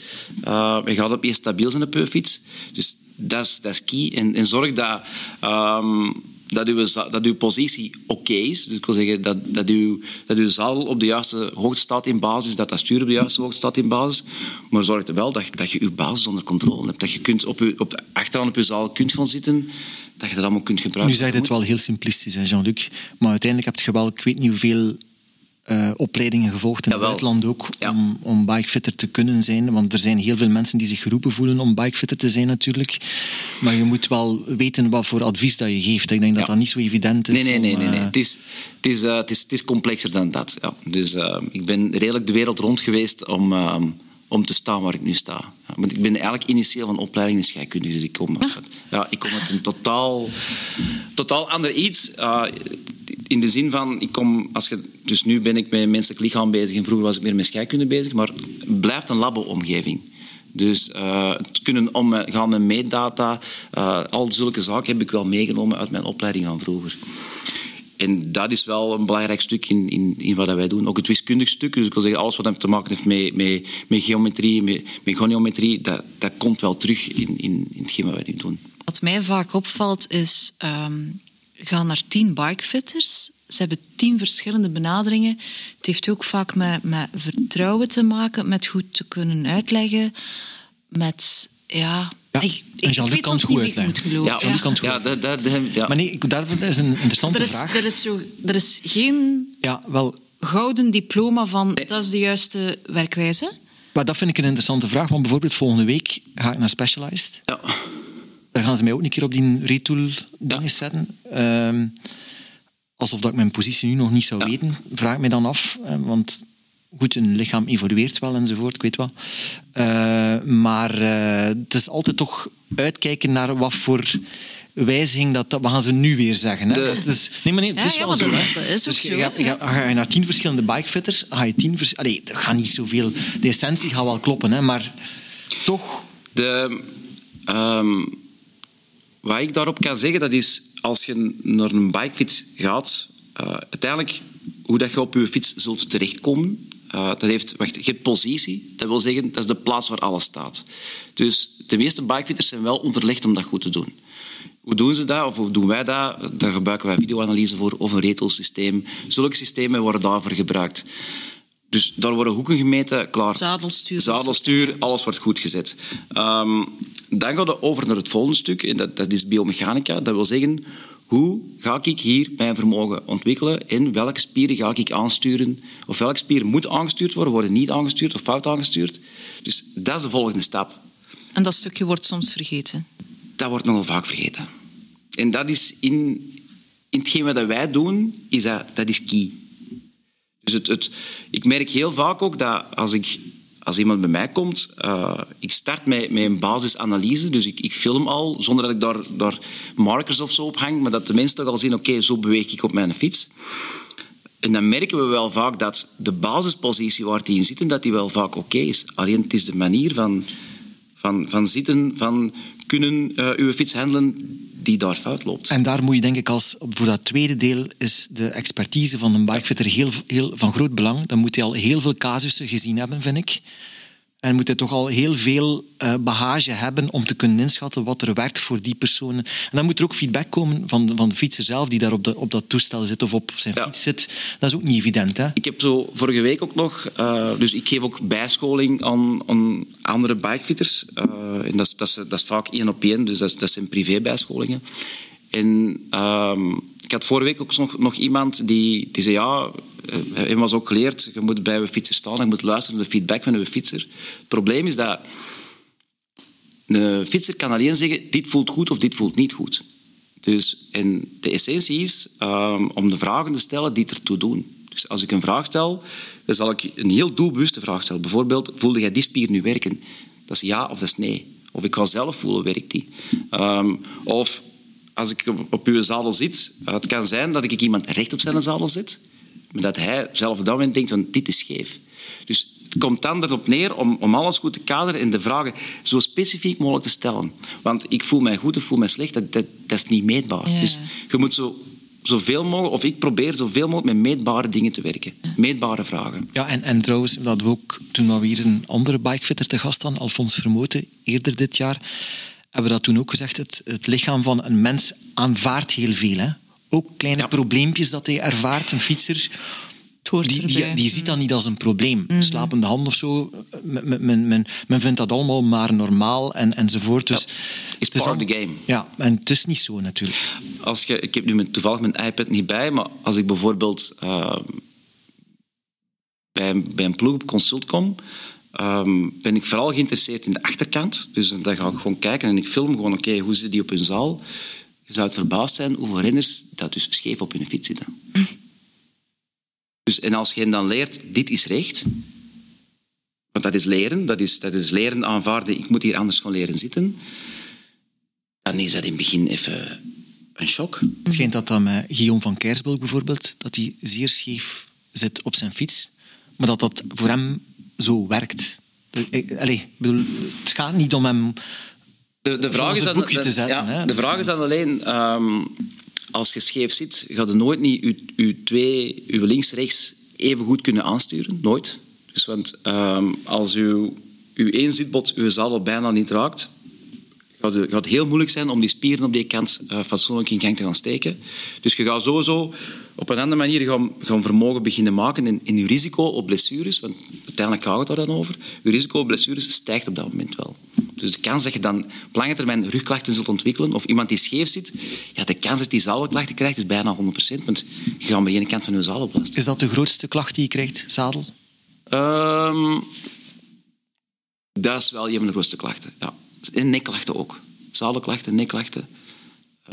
Uh, gaat op eerst stabiel zijn op je fiets. Dus dat is, dat key. En, zorg dat, um, dat, uw, dat uw positie oké is. Dus ik wil zeggen dat, dat, uw, dat uw zaal op de juiste hoogte staat in basis, dat dat stuur op de juiste hoogte staat in basis. Maar zorg er wel dat, dat je je basis onder controle hebt. Dat je kunt op je, op, achteraan op je zaal kunt gaan zitten dat je dat allemaal kunt gebruiken. Nu zeg je het wel heel simplistisch, Jean-Luc. Maar uiteindelijk heb je wel, ik weet niet hoeveel uh, opleidingen gevolgd in Jawel. het buitenland ook ja. om, om bikefitter te kunnen zijn. Want er zijn heel veel mensen die zich geroepen voelen om bikefitter te zijn natuurlijk. Maar je moet wel weten wat voor advies dat je geeft. Ik denk dat ja. dat niet zo evident is. Nee, nee, nee. nee, nee. Uh... Het, is, het, is, uh, het, is, het is complexer dan dat. Ja. Dus ik ben redelijk de wereld rond geweest om om te staan waar ik nu sta. Ja, want ik ben eigenlijk initieel van opleiding in scheikunde, dus ik kom, ah. ja, ik kom uit een totaal, totaal ander iets. Uh, in de zin van, ik kom, als je, dus nu ben ik met menselijk lichaam bezig en vroeger was ik meer met scheikunde bezig, maar het blijft een labo-omgeving. Dus uh, het kunnen omgaan met meetdata, uh, al zulke zaken heb ik wel meegenomen uit mijn opleiding van vroeger. En dat is wel een belangrijk stuk in, in, in wat wij doen. Ook het wiskundig stuk. Dus ik wil zeggen, alles wat te maken heeft met, met, met geometrie, met, met goniometrie, dat, dat komt wel terug in, in, in hetgeen wat wij nu doen. Wat mij vaak opvalt is, um, gaan naar tien bikefitters. Ze hebben tien verschillende benaderingen. Het heeft ook vaak met, met vertrouwen te maken, met goed te kunnen uitleggen, met ja, ja. Ik, ik, Jean-Luc kan het goed uitleggen. Ja, Jean-Luc kan het goed ja, dat, dat, ja. Maar nee, daarvoor is een interessante er is, vraag. Er is, zo, er is geen ja, wel, gouden diploma van dat is de juiste werkwijze. Maar dat vind ik een interessante vraag, want bijvoorbeeld volgende week ga ik naar Specialized. Ja. Daar gaan ze mij ook een keer op die retool dingen zetten. Ehm, alsof dat ik mijn positie nu nog niet zou weten, vraag ik me dan af. want goed, een lichaam evolueert wel enzovoort, ik weet wel. Eh, maar eh, het is altijd toch uitkijken naar wat voor wijziging dat, dat... Wat gaan ze nu weer zeggen? Hè? De- Dat is, nee, maar nee, het Ja, is ja, wel zo. dat- hè. dat is dus je, ga, ja. ga- ga je naar tien verschillende bikefitters, ga je tien vers, Allee, dat gaat niet zoveel... De essentie gaat wel kloppen, hè, maar toch... De, ehm, wat ik daarop kan zeggen, dat is als je naar een bikefiets gaat, eh, uiteindelijk hoe dat je op je fiets zult terechtkomen, eh, dat heeft, wacht, je hebt positie, dat wil zeggen, dat is de plaats waar alles staat. Dus de meeste bikefitters zijn wel onderlegd om dat goed te doen. Hoe doen ze dat, of hoe doen wij dat? Daar gebruiken wij videoanalyse voor, of een retro-systeem. Zulke systemen worden daarvoor gebruikt. Dus daar worden hoeken gemeten, klaar. Zadelstuur, Zadelstuur, alles wordt goed gezet. Ehm, dan gaat het over naar het volgende stuk, en dat, dat is biomechanica. Dat wil zeggen, hoe ga ik hier mijn vermogen ontwikkelen en welke spieren ga ik aansturen? Of welke spier moet aangestuurd worden, worden niet aangestuurd of fout aangestuurd? Dus dat is de volgende stap. En dat stukje wordt soms vergeten. Dat wordt nogal vaak vergeten. En dat is in, in hetgeen wat wij doen, is dat, dat is key. Dus het, het, ik merk heel vaak ook dat als, ik, als iemand bij mij komt, uh, ik start met, met een basisanalyse. Dus ik, ik film al, zonder dat ik daar, daar markers of zo op hang, maar dat de mensen toch al zien, oké, zo beweeg ik op mijn fiets. En dan merken we wel vaak dat de basispositie waar die in zitten, dat die wel vaak oké is. Alleen het is de manier van, van, van zitten, van kunnen uh, uw fiets handelen, die daar fout loopt. En daar moet je denk ik als, voor dat tweede deel is de expertise van een bikefitter heel, heel, van groot belang. Dan moet hij al heel veel casussen gezien hebben, vind ik. En moet hij toch al heel veel uh, bagage hebben om te kunnen inschatten wat er werkt voor die personen. En dan moet er ook feedback komen van de, van de fietser zelf die daar op, de, op dat toestel zit of op zijn ja. fiets zit. Dat is ook niet evident. Hè? Ik heb zo vorige week ook nog... Uh, dus ik geef ook bijscholing aan, aan andere bikefitters. Uh, en dat is, dat, is, dat is vaak één op één, dus dat, dat zijn privébijscholingen. En ik had vorige week ook nog, iemand die, die zei... Ja, hij was ook geleerd, je moet bij je fietser staan, je moet luisteren naar de feedback van je fietser. Het probleem is dat een fietser kan alleen zeggen, dit voelt goed of dit voelt niet goed. Dus, en de essentie is um, om de vragen te stellen die ertoe doen. Dus als ik een vraag stel, dan zal ik een heel doelbewuste vraag stellen. Bijvoorbeeld, voelde jij die spier nu werken? Dat is ja of dat is nee. Of ik ga zelf voelen, werkt die? Um, of als ik op, op uw zadel zit, het kan zijn dat ik iemand recht op zijn zadel zet, maar dat hij zelf op dat moment denkt van dit is scheef. Dus het komt dan erop neer om, om alles goed te kaderen en de vragen zo specifiek mogelijk te stellen. Want ik voel mij goed of voel mij slecht, dat, dat, dat is niet meetbaar. Ja. Dus je moet zo, zoveel mogelijk, of ik probeer zoveel mogelijk met meetbare dingen te werken. Meetbare vragen. Ja, en, en trouwens, dat we ook, toen we hier een andere bikefitter te gast hadden, Alfons Vermoten, eerder dit jaar, hebben we dat toen ook gezegd, het, het lichaam van een mens aanvaardt heel veel. Hè? Ook kleine ja. probleempjes dat hij ervaart, een fietser. Die, die, die, ziet dat niet als een probleem. Mm -hmm. Slapende hand of zo. Men, men, men, men, vindt dat allemaal maar normaal en, enzovoort. Dus ja, is part of the game. Ja, en het is niet zo natuurlijk. Als je, ik heb nu mijn, toevallig mijn iPad niet bij, maar als ik bijvoorbeeld uh, bij, bij een ploeg op consult kom, um, ben ik vooral geïnteresseerd in de achterkant. Dus dan ga ik gewoon kijken en ik film gewoon, oké, hoe zit die op hun zaal? Je zou het verbaasd zijn hoeveel renners dat dus scheef op hun fiets zitten. Dus, en als je dan leert, dit is recht, want dat is leren, dat is, dat is leren aanvaarden, ik moet hier anders gaan leren zitten, dan is dat in het begin even een shock. Het schijnt dat dan met Guillaume van Kersbulk bijvoorbeeld, dat hij zeer scheef zit op zijn fiets, maar dat dat voor hem zo werkt. Allee, bedoel, het gaat niet om hem de, de vraag is dan, boekje te zetten. Ja, de vraag is dan alleen... Um, als je scheef zit, ga je nooit niet je, je twee, je links-rechts even goed kunnen aansturen. Nooit. Dus, want um, als je, je één zitbot je zadel bijna niet raakt, gaat het, gaat het heel moeilijk zijn om die spieren op die kant uh, fatsoenlijk in gang te gaan steken. Dus je gaat sowieso op een andere manier gaan, gaan vermogen beginnen maken in, in je risico op blessures, want uiteindelijk gaat het daar dan over, je risico op blessures stijgt op dat moment wel. Dus de kans dat je dan op lange termijn rugklachten zult ontwikkelen, of iemand die scheef zit, ja, de kans dat die zadelklachten krijgt is bijna 100%, want je gaat bij de ene kant van je zadel belasten. Is dat de grootste klacht die je krijgt, zadel? Um, Dat is wel een van de grootste klachten. Ja. En nekklachten ook. Zalenklachten, nekklachten.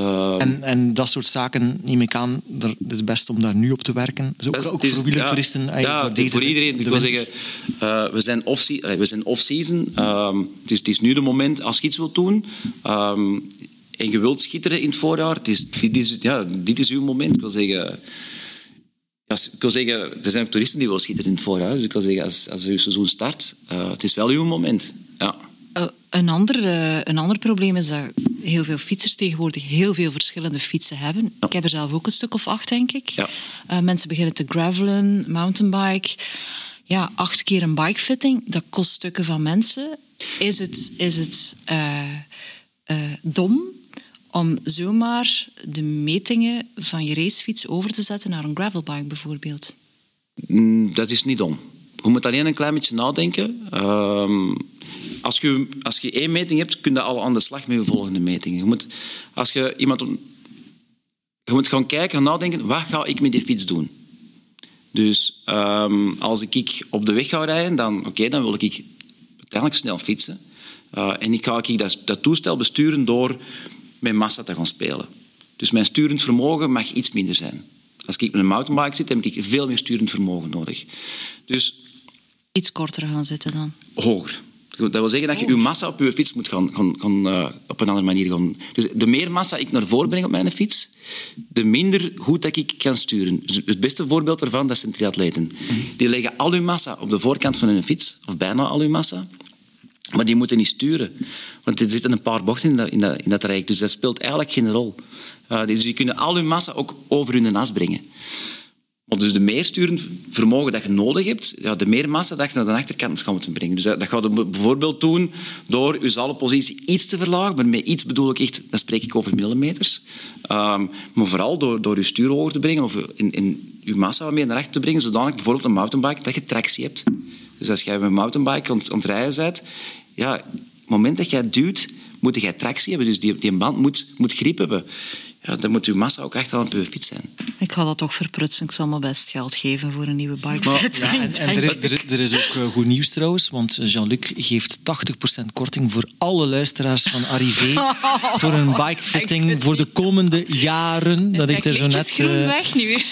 Uh, en, en dat soort zaken neem ik aan, het is best om daar nu op te werken. Dus ook, ook voor wielertoeristen. Ja, ja, voor, deze, voor iedereen. Ik wil zeggen, uh, we zijn off-season. Off um, het, is, het is nu de moment als je iets wilt doen. Um, en je wilt schitteren in het voorjaar. Het is, dit, is, ja, dit is uw moment. Ik wil zeggen... Ik wil zeggen, er zijn toeristen die willen schitteren in het voorjaar. Dus ik wil zeggen, als, als uw seizoen start, uh, het is wel uw moment. Ja. Uh, een, ander, uh, een ander probleem is dat heel veel fietsers tegenwoordig heel veel verschillende fietsen hebben. Ik heb er zelf ook een stuk of acht, denk ik. Ja. Uh, mensen beginnen te gravelen, mountainbike. Ja, acht keer een bikefitting, dat kost stukken van mensen. Is het, is het dom om zomaar de metingen van je racefiets over te zetten naar een gravelbike bijvoorbeeld? Mm, dat is niet dom. Je moet alleen een klein beetje nadenken. Uh, als, je, als je één meting hebt, kun je al aan de slag met je volgende metingen. Je moet, als je iemand... Je moet gaan kijken en nadenken, wat ga ik met die fiets doen? Dus um, als ik op de weg ga rijden, dan, oké, okay, dan wil ik uiteindelijk snel fietsen. Uh, en ik ga ik dat, dat toestel besturen door met massa te gaan spelen. Dus mijn sturend vermogen mag iets minder zijn. Als ik met een mountainbike zit, heb ik veel meer sturend vermogen nodig. Dus, iets korter gaan zitten dan? Hoger. Dat wil zeggen dat je je massa op je fiets moet gaan, gaan, gaan uh, op een andere manier gaan. Dus de meer massa ik naar voren breng op mijn fiets, de minder goed dat ik kan sturen. Dus het beste voorbeeld daarvan dat zijn triatleten. Die leggen al hun massa op de voorkant van hun fiets, of bijna al hun massa. Maar die moeten niet sturen. Want er zitten een paar bochten in dat, in dat, in dat rijk. Dus dat speelt eigenlijk geen rol. Uh, dus die kunnen al hun massa ook over hun as brengen. Maar dus de meer sturend vermogen dat je nodig hebt, ja, de meer massa dat je naar de achterkant moet gaan moeten brengen. Dus dat, dat gaat je bijvoorbeeld doen door je zalenpositie iets te verlagen. Maar met iets bedoel ik echt, dan spreek ik over millimeters. Um, maar vooral door, door je stuur hoger te brengen of in, in je massa wat meer naar achter te brengen, zodanig bijvoorbeeld een mountainbike dat je tractie hebt. Dus als jij met een mountainbike aan het rijden bent, ja, het moment dat jij duwt, moet jij tractie hebben. Dus die, die band moet, moet grip hebben. Ja, dan moet uw massa ook echt aan op je fiets zijn. Ik ga dat toch verprutsen. Ik zal me best geld geven voor een nieuwe bike. Maar, ja, en, en er, is, er, er, is ook uh, goed nieuws trouwens, want Jean-Luc geeft 80% korting voor alle luisteraars van Arrivé voor een bikefitting voor de komende jaren. Dat heeft er zo net... groen uh, weg nu.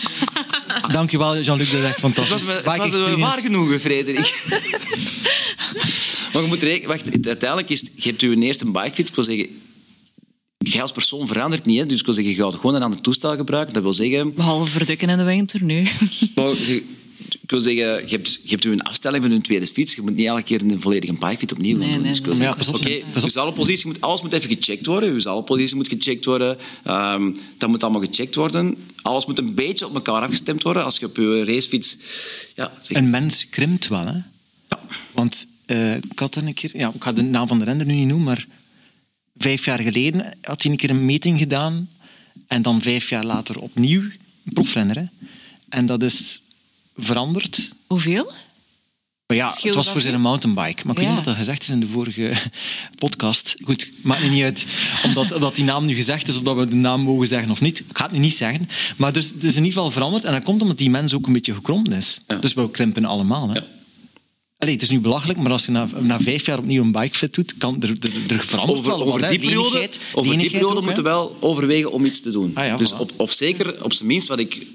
Dankjewel Jean-Luc, dat is echt fantastisch. Het was, het was waar genoegen, Frederik. maar je moet rekenen... Wacht, uiteindelijk is... Je hebt je eerste bikefit, ik wil zeggen Jij als persoon verandert niet. Hè? Dus ik wil zeggen, je gaat gewoon een ander toestel gebruiken. Dat wil zeggen... Behalve verdikken in de winter nu. Maar, ik wil zeggen, je hebt, je hebt een afstelling van een tweede fiets. Je moet niet elke keer een volledige bikefiet opnieuw nee, doen. Nee, dus nee, ja, pas op. Positie moet, alles moet even gecheckt worden. Je zalpositie moet gecheckt worden. Um, dat moet allemaal gecheckt worden. Alles moet een beetje op elkaar afgestemd worden. Als je op je racefiets... Ja, zeg. Een mens krimpt wel, hè? Ja. Want uh, ik had een keer... Ja, ik ga de naam van de render nu niet noemen, maar vijf jaar geleden had hij een keer een meting gedaan en dan vijf jaar later opnieuw een profrenner. Hè. En dat is veranderd. Hoeveel? Maar ja, het was voor zijn mountainbike. Maar ik ja. weet niet wat dat gezegd is in de vorige podcast. Goed, maakt me niet uit omdat, omdat die naam nu gezegd is, of dat we de naam mogen zeggen of niet. Ik ga het nu niet zeggen. Maar dus, het is in ieder geval veranderd. En dat komt omdat die mens ook een beetje gekromd is. Ja. Dus we krimpen allemaal. Hè. Ja. Allee, het is nu belachelijk, maar als je na, na vijf jaar opnieuw een bikefit doet, kan er, er, er verandert over, wel over wat. Die periode, over die periode moeten we wel overwegen om iets te doen. Ah, ja, dus voilà. op, of zeker, op zijn minst, wat ik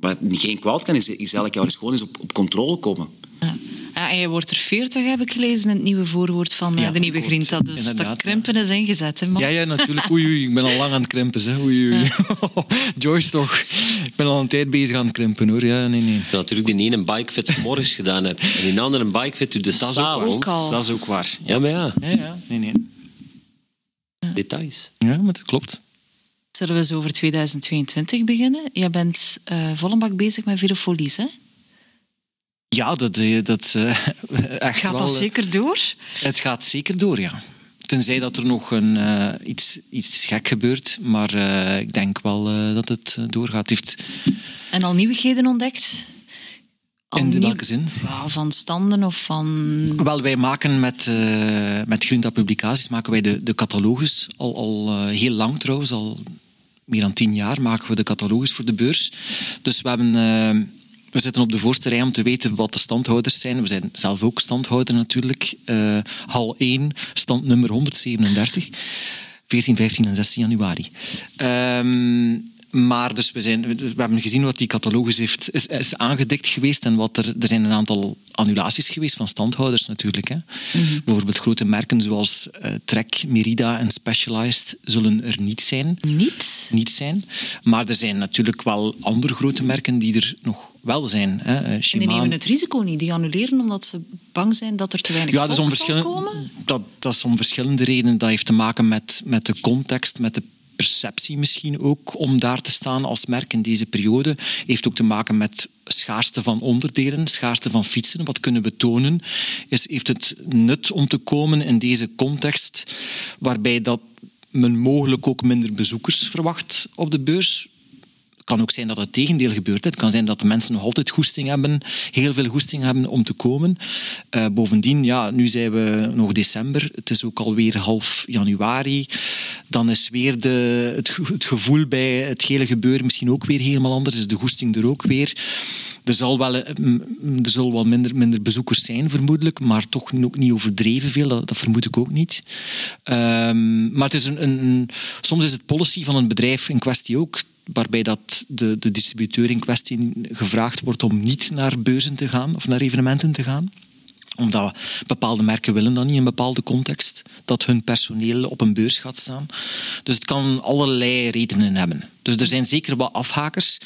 wat geen kwaad kan, is, is elk jaar eens gewoon eens op, op controle komen. Ja. Ja, en je wordt er 40, heb ik gelezen, in het nieuwe voorwoord van ja, de nieuwe Grinta. Dus Inderdaad, dat krimpen is ingezet. Hè, man. Ja, ja, natuurlijk. Oei, oei, ik ben al lang aan het krimpen. Hè. Oei, oei. Ja. Joyce toch. Ik ben al een tijd bezig aan het krimpen hoor. Ja, nee, nee. Natuurlijk die ene bikefit morgens gedaan heb. En die andere een bikefit doet de s'avonds. Dat is ook waar. Ja, maar ja. Ja, ja. Nee, nee. Details. Ja, maar dat klopt. Zullen we eens over 2022 beginnen? Jij bent uh, volle bak bezig met Virofolies, hè? Ja, dat, dat uh, echt Gaat wel, dat zeker door? Het gaat zeker door, ja. Tenzij dat er nog een, uh, iets, iets gek gebeurt. Maar uh, ik denk wel uh, dat het doorgaat. Heeft... En al nieuwigheden ontdekt? Al In de nieuw... welke zin? Van standen of van... Wel, wij maken met, met Grinta Publicaties maken wij de, de catalogus. Al, al heel lang trouwens, al meer dan tien jaar maken we de catalogus voor de beurs. Dus we hebben we zitten op de voorste rij om te weten wat de standhouders zijn. We zijn zelf ook standhouder natuurlijk. Uh, hal 1, stand nummer 137. 14, 15 en 16 januari. Um, maar dus we, zijn, we hebben gezien wat die catalogus heeft, is, is aangedikt geweest en wat er, er zijn een aantal annulaties geweest van standhouders natuurlijk. Hè. Mhm. Bijvoorbeeld grote merken zoals uh, Trek, Merida en Specialized zullen er niet zijn. Niet? Niet zijn. Maar er zijn natuurlijk wel andere grote merken die er nog wel zijn. Hè. Eh, en die nemen het risico niet. Die annuleren omdat ze bang zijn dat er te weinig ja, volk zal komen? Dat, dat is om verschillende redenen. Dat heeft te maken met, met de context, met de perceptie misschien ook om daar te staan als merk in deze periode. Heeft ook te maken met schaarste van onderdelen, schaarste van fietsen. Wat kunnen we tonen? Is, heeft het nut om te komen in deze context waarbij dat men mogelijk ook minder bezoekers verwacht op de beurs? Kan ook zijn dat het tegendeel gebeurt. Het kan zijn dat de mensen nog altijd goesting hebben, heel veel goesting hebben om te komen. Uh, bovendien, ja, nu zijn we nog december. Het is ook alweer half januari. Dan is weer de, het, gevoel bij het hele gebeuren misschien ook weer helemaal anders. Is de goesting er ook weer. Er zal wel, eh, er zullen wel minder, minder bezoekers zijn, vermoedelijk, maar toch ook niet overdreven veel. Dat, vermoed ik ook niet. Um, maar het is een, een, soms is het policy van een bedrijf in kwestie ook waarbij dat de, de distributeur in kwestie gevraagd wordt om niet naar beurzen te gaan of naar evenementen te gaan omdat bepaalde merken willen dat niet in een bepaalde context, dat hun personeel op een beurs gaat staan. Dus het kan allerlei redenen hebben. Dus er zijn zeker wat afhakers.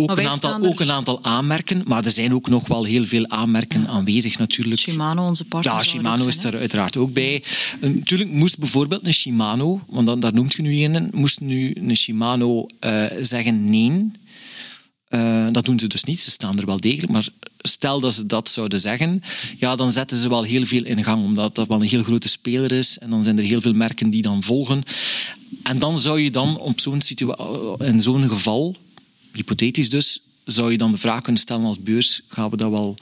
Ook, een aantal, ook een aantal aanmerken, maar er zijn ook nog wel heel veel aanmerken aanwezig natuurlijk. Shimano, onze partner. Ja, Shimano is er uiteraard ook bij. Natuurlijk moest bijvoorbeeld een Shimano, want dan, daar noemt je nu een, moest nu een Shimano uh, zeggen nee uh, dat doen ze dus niet, ze staan er wel degelijk. Maar stel dat ze dat zouden zeggen, ja, dan zetten ze wel heel veel in gang, omdat dat wel een heel grote speler is. En dan zijn er heel veel merken die dan volgen. En dan zou je dan op zo'n in zo'n geval, hypothetisch dus, zou je dan de vraag kunnen stellen als beurs, gaan we dat wel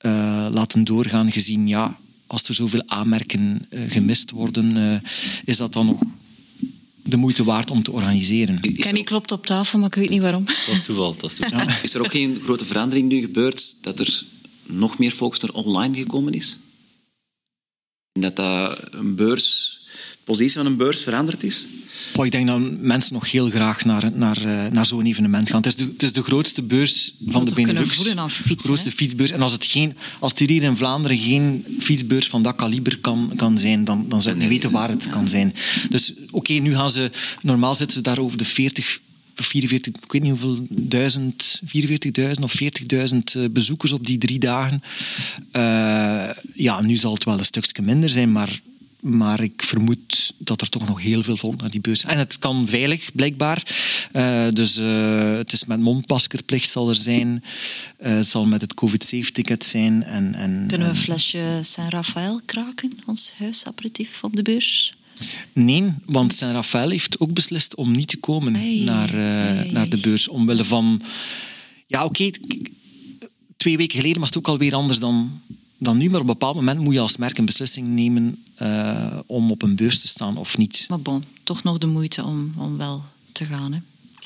uh, laten doorgaan, gezien ja, als er zoveel aanmerken uh, gemist worden, uh, is dat dan nog de moeite waard om te organiseren. Kenny klopt op tafel, maar ik weet niet waarom. Dat is toeval. Dat is, toeval. is er ook geen grote verandering nu gebeurd dat er nog meer focus naar online gekomen is? En dat dat een beurs, positie van een beurs veranderd is? ik denk dat mensen nog heel graag naar, naar, eh, naar zo'n evenement gaan. Het is de, het is de grootste beurs van de Benelux. De grootste fietsbeurs. En als, het geen, als er hier in Vlaanderen geen fietsbeurs van dat kaliber kan, kan zijn, dan, dan zou ik niet weten waar het kan zijn. Dus oké, nu gaan ze... Normaal zitten ze daar over de 40 44, ik weet niet hoeveel, 1000, 44.000 of 40.000 eh, bezoekers op die drie dagen. Uh, ja, nu zal het wel een stukje minder zijn, maar maar ik vermoed dat er toch nog heel veel volk naar die beurs. En het kan veilig, blijkbaar. Uh, dus uh, het is met mondmaskerplicht zal er zijn. Uh, het zal met het COVID-safe-ticket zijn. En, en, Kunnen we een flesje Saint-Raphaël kraken, ons huisapperitief op de beurs? Nee, want Saint-Raphaël heeft ook beslist om niet te komen naar, naar de beurs. Omwille van... Ja, oké. Okay, twee weken geleden was het ook alweer anders dan, dan nu. Maar op een bepaald moment moet je als merk een beslissing nemen uh, om op een beurs te staan of niet. Maar bon, toch nog de moeite om, om wel te gaan. Hè?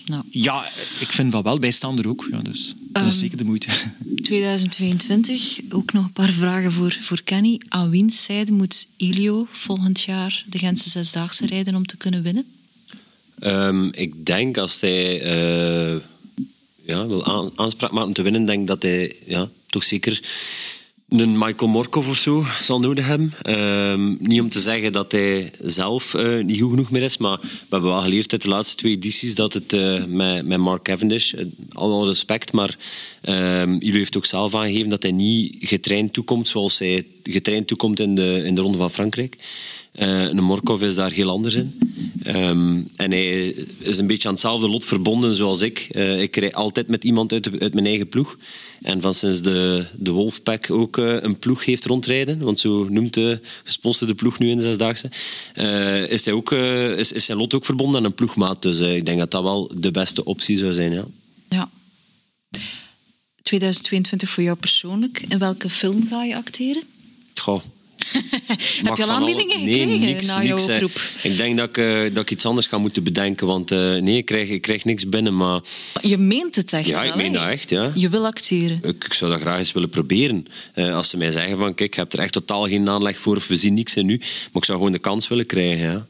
Nou. Ja, ik vind dat wel. Wij staan er ook. Ja, dus dat is um, zeker de moeite. 2022, ook nog een paar vragen voor, voor Kenny. Aan wiens zijde moet Ilio volgend jaar de Gentse Zesdaagse rijden om te kunnen winnen? Um, ik denk als hij uh, ja, wil aan, aanspraak maken om te winnen, denk dat hij ja, toch zeker een Michael Morkov of zo zal nodig hebben. Uh, niet om te zeggen dat hij zelf uh, niet goed genoeg meer is, maar we hebben wel geleerd uit de laatste twee edities dat het uh, met, met Mark Cavendish, uh, alle respect, maar ehm, jullie heeft ook zelf aangegeven dat hij niet getraind toekomt zoals hij getraind toekomt in de, in de Ronde van Frankrijk. een Morkov is daar heel anders in. Um, en hij is een beetje aan hetzelfde lot verbonden zoals ik. ik rij altijd met iemand uit, uit mijn eigen ploeg. En van sinds de, de Wolfpack ook uh, een ploeg heeft rondrijden, want zo noemt de gesponsorde ploeg nu in de Zesdaagse, uh, is, hij ook, uh, is, is zijn lot ook verbonden aan een ploegmaat. Dus ik denk dat dat wel de beste optie zou zijn. Ja. ja. 2022 voor jou persoonlijk. In welke film ga je acteren? Goh, Heb je al aanbiedingen alle- gekregen nee, niks, na jouw niks? Ik denk dat ik, eh, dat ik iets anders ga moeten bedenken, want eh, nee, ik krijg, ik krijg niks binnen. Maar Je meent het echt ja, wel, ik meen dat echt, ja. Je wil acteren. Ik, ik zou dat graag eens willen proberen. Eh, als ze mij zeggen van, kijk, je hebt er echt totaal geen aanleg voor of we zien niks in nu. Maar ik zou gewoon de kans willen krijgen, ja.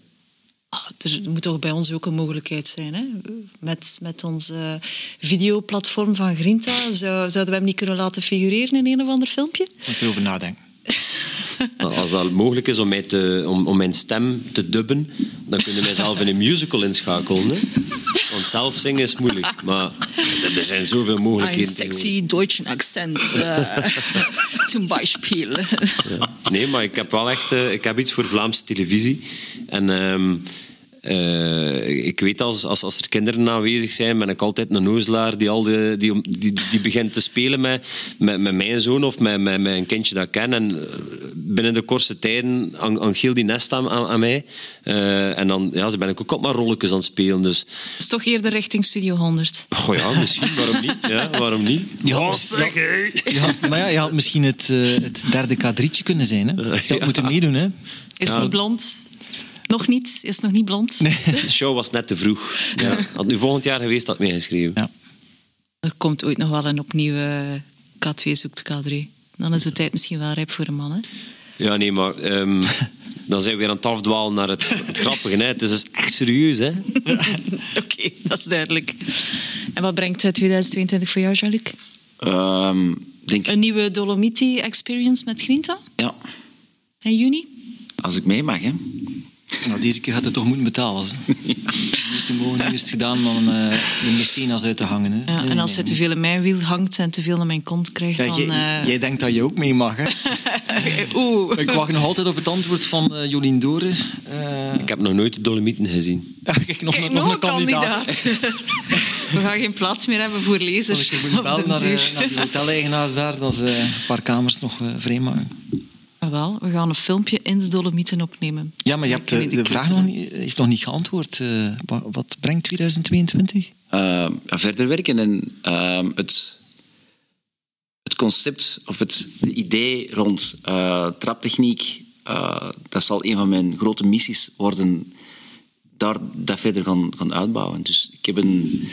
Ah, Er moet toch bij ons ook een mogelijkheid zijn. Hè? Met, met ons eh, videoplatform van Grinta zou, zouden we hem niet kunnen laten figureren in een of ander filmpje? Moet ik erover nadenken. Als dat mogelijk is om, mij te, om, om mijn stem te dubben, dan kunnen wij zelf in een musical inschakelen. Hè? Want zelf zingen is moeilijk. Maar er zijn zoveel Een mogelijkheden. sexy Deutsch accent. Uh, zum Beispiel. Ja. Nee, maar ik heb wel echt eh, ik heb iets voor Vlaamse televisie. En ehm, eh, ik weet als, als, als er kinderen aanwezig zijn, ben ik altijd een nozelaar die, al de, die, die, die begint te spelen met, met, met mijn zoon of met, met, met een kindje dat ik ken. En eh, binnen de kortste tijden hang- hangt heel die nest aan, aan, aan mij. Eh, en dan ja, ben ik ook op maar rolletjes aan het spelen. Dus Dus toch eerder richting Studio 100. goh, ja, misschien. Waarom niet? Ja, waarom niet? Je had, mis- ja, je had- maar ja, je had misschien het, eh, het derde kadrietje kunnen zijn. Hè? Je had Ja. moeten meedoen. Hè? Is Ja. nog blond? Nog niet? Is nog niet blond? De show was net te vroeg. Ja. Had nu volgend jaar geweest, had meegeschreven. Ja. Er komt ooit nog wel een opnieuwe K2 zoekt K3. Dan is de tijd misschien wel rijp voor een man. Hè? Ja, nee, maar ehm, dan zijn we weer aan het afdwalen naar het, het grappige. Hè. Het is dus echt serieus, hè. Oké, dat is duidelijk. En wat brengt eh, 2022 voor jou, Jean-Luc? Ehm, denk, Een nieuwe Dolomiti Experience met Grinta ja, in juni? als ik mee mag, hè. Nou, deze keer gaat het toch moeten betalen. hè. Niet te mogen eerst gedaan om eh, de mecenas uit te hangen. Hè? Ja, en als hij te veel in mijn wiel hangt en te veel naar mijn kont krijgt, Ja, dan... jij, eh, jij denkt dat je ook mee mag. Hè? Oeh. Ik wacht nog altijd op het antwoord van eh, Jolien Doren. Eh, Ik heb nog nooit de Dolomieten gezien. ja, kijk, nog, Kijk, nog, een kandidaat. We gaan geen plaats meer hebben voor Als lezers ik moet den naar, naar die hoteleigenaars daar, dat ze een paar kamers nog vrijmaken. Ah, wel, we gaan een filmpje in de Dolomieten opnemen. Ja, maar je hebt de, vraag nog niet, heeft nog niet geantwoord. Eh, wat, wat brengt 2022? eh, verder werken. En ehm, het, het concept of het idee rond eh, traptechniek, eh, dat zal een van mijn grote missies worden. Daar dat verder gaan, gaan uitbouwen. Dus ik heb een.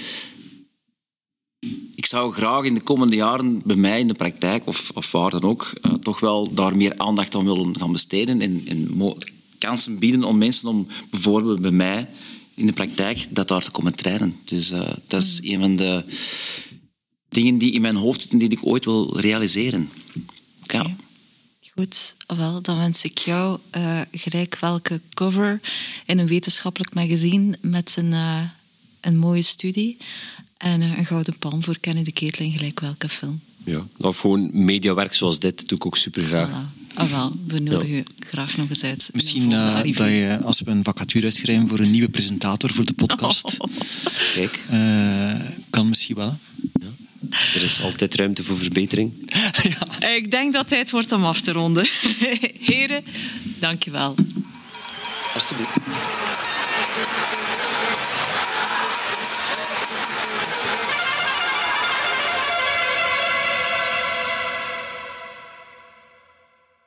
Ik zou graag in de komende jaren bij mij in de praktijk, of, of waar dan ook, eh, toch wel daar meer aandacht aan willen gaan besteden. En, en kansen bieden om mensen om bijvoorbeeld bij mij in de praktijk dat daar te komen trainen. Dus eh, dat is een van de dingen die in mijn hoofd zitten die ik ooit wil realiseren. Ja. Goed, wel, dan wens ik jou eh, gelijk welke cover in een wetenschappelijk magazine met een, een mooie studie en eh, een gouden palm voor Kennedy Keerling, gelijk welke film. Ja. Of gewoon mediawerk zoals dit, doe ik ook super graag. Voilà. Ah, wel, we nodigen je graag nog eens uit. Misschien eh, dat je, als we een vacature uitschrijven voor een nieuwe presentator voor de podcast, Kijk, eh, kan misschien wel. hè? er is altijd ruimte voor verbetering. Ik denk dat tijd wordt om af te ronden. Heren, dank je wel. Alsjeblieft.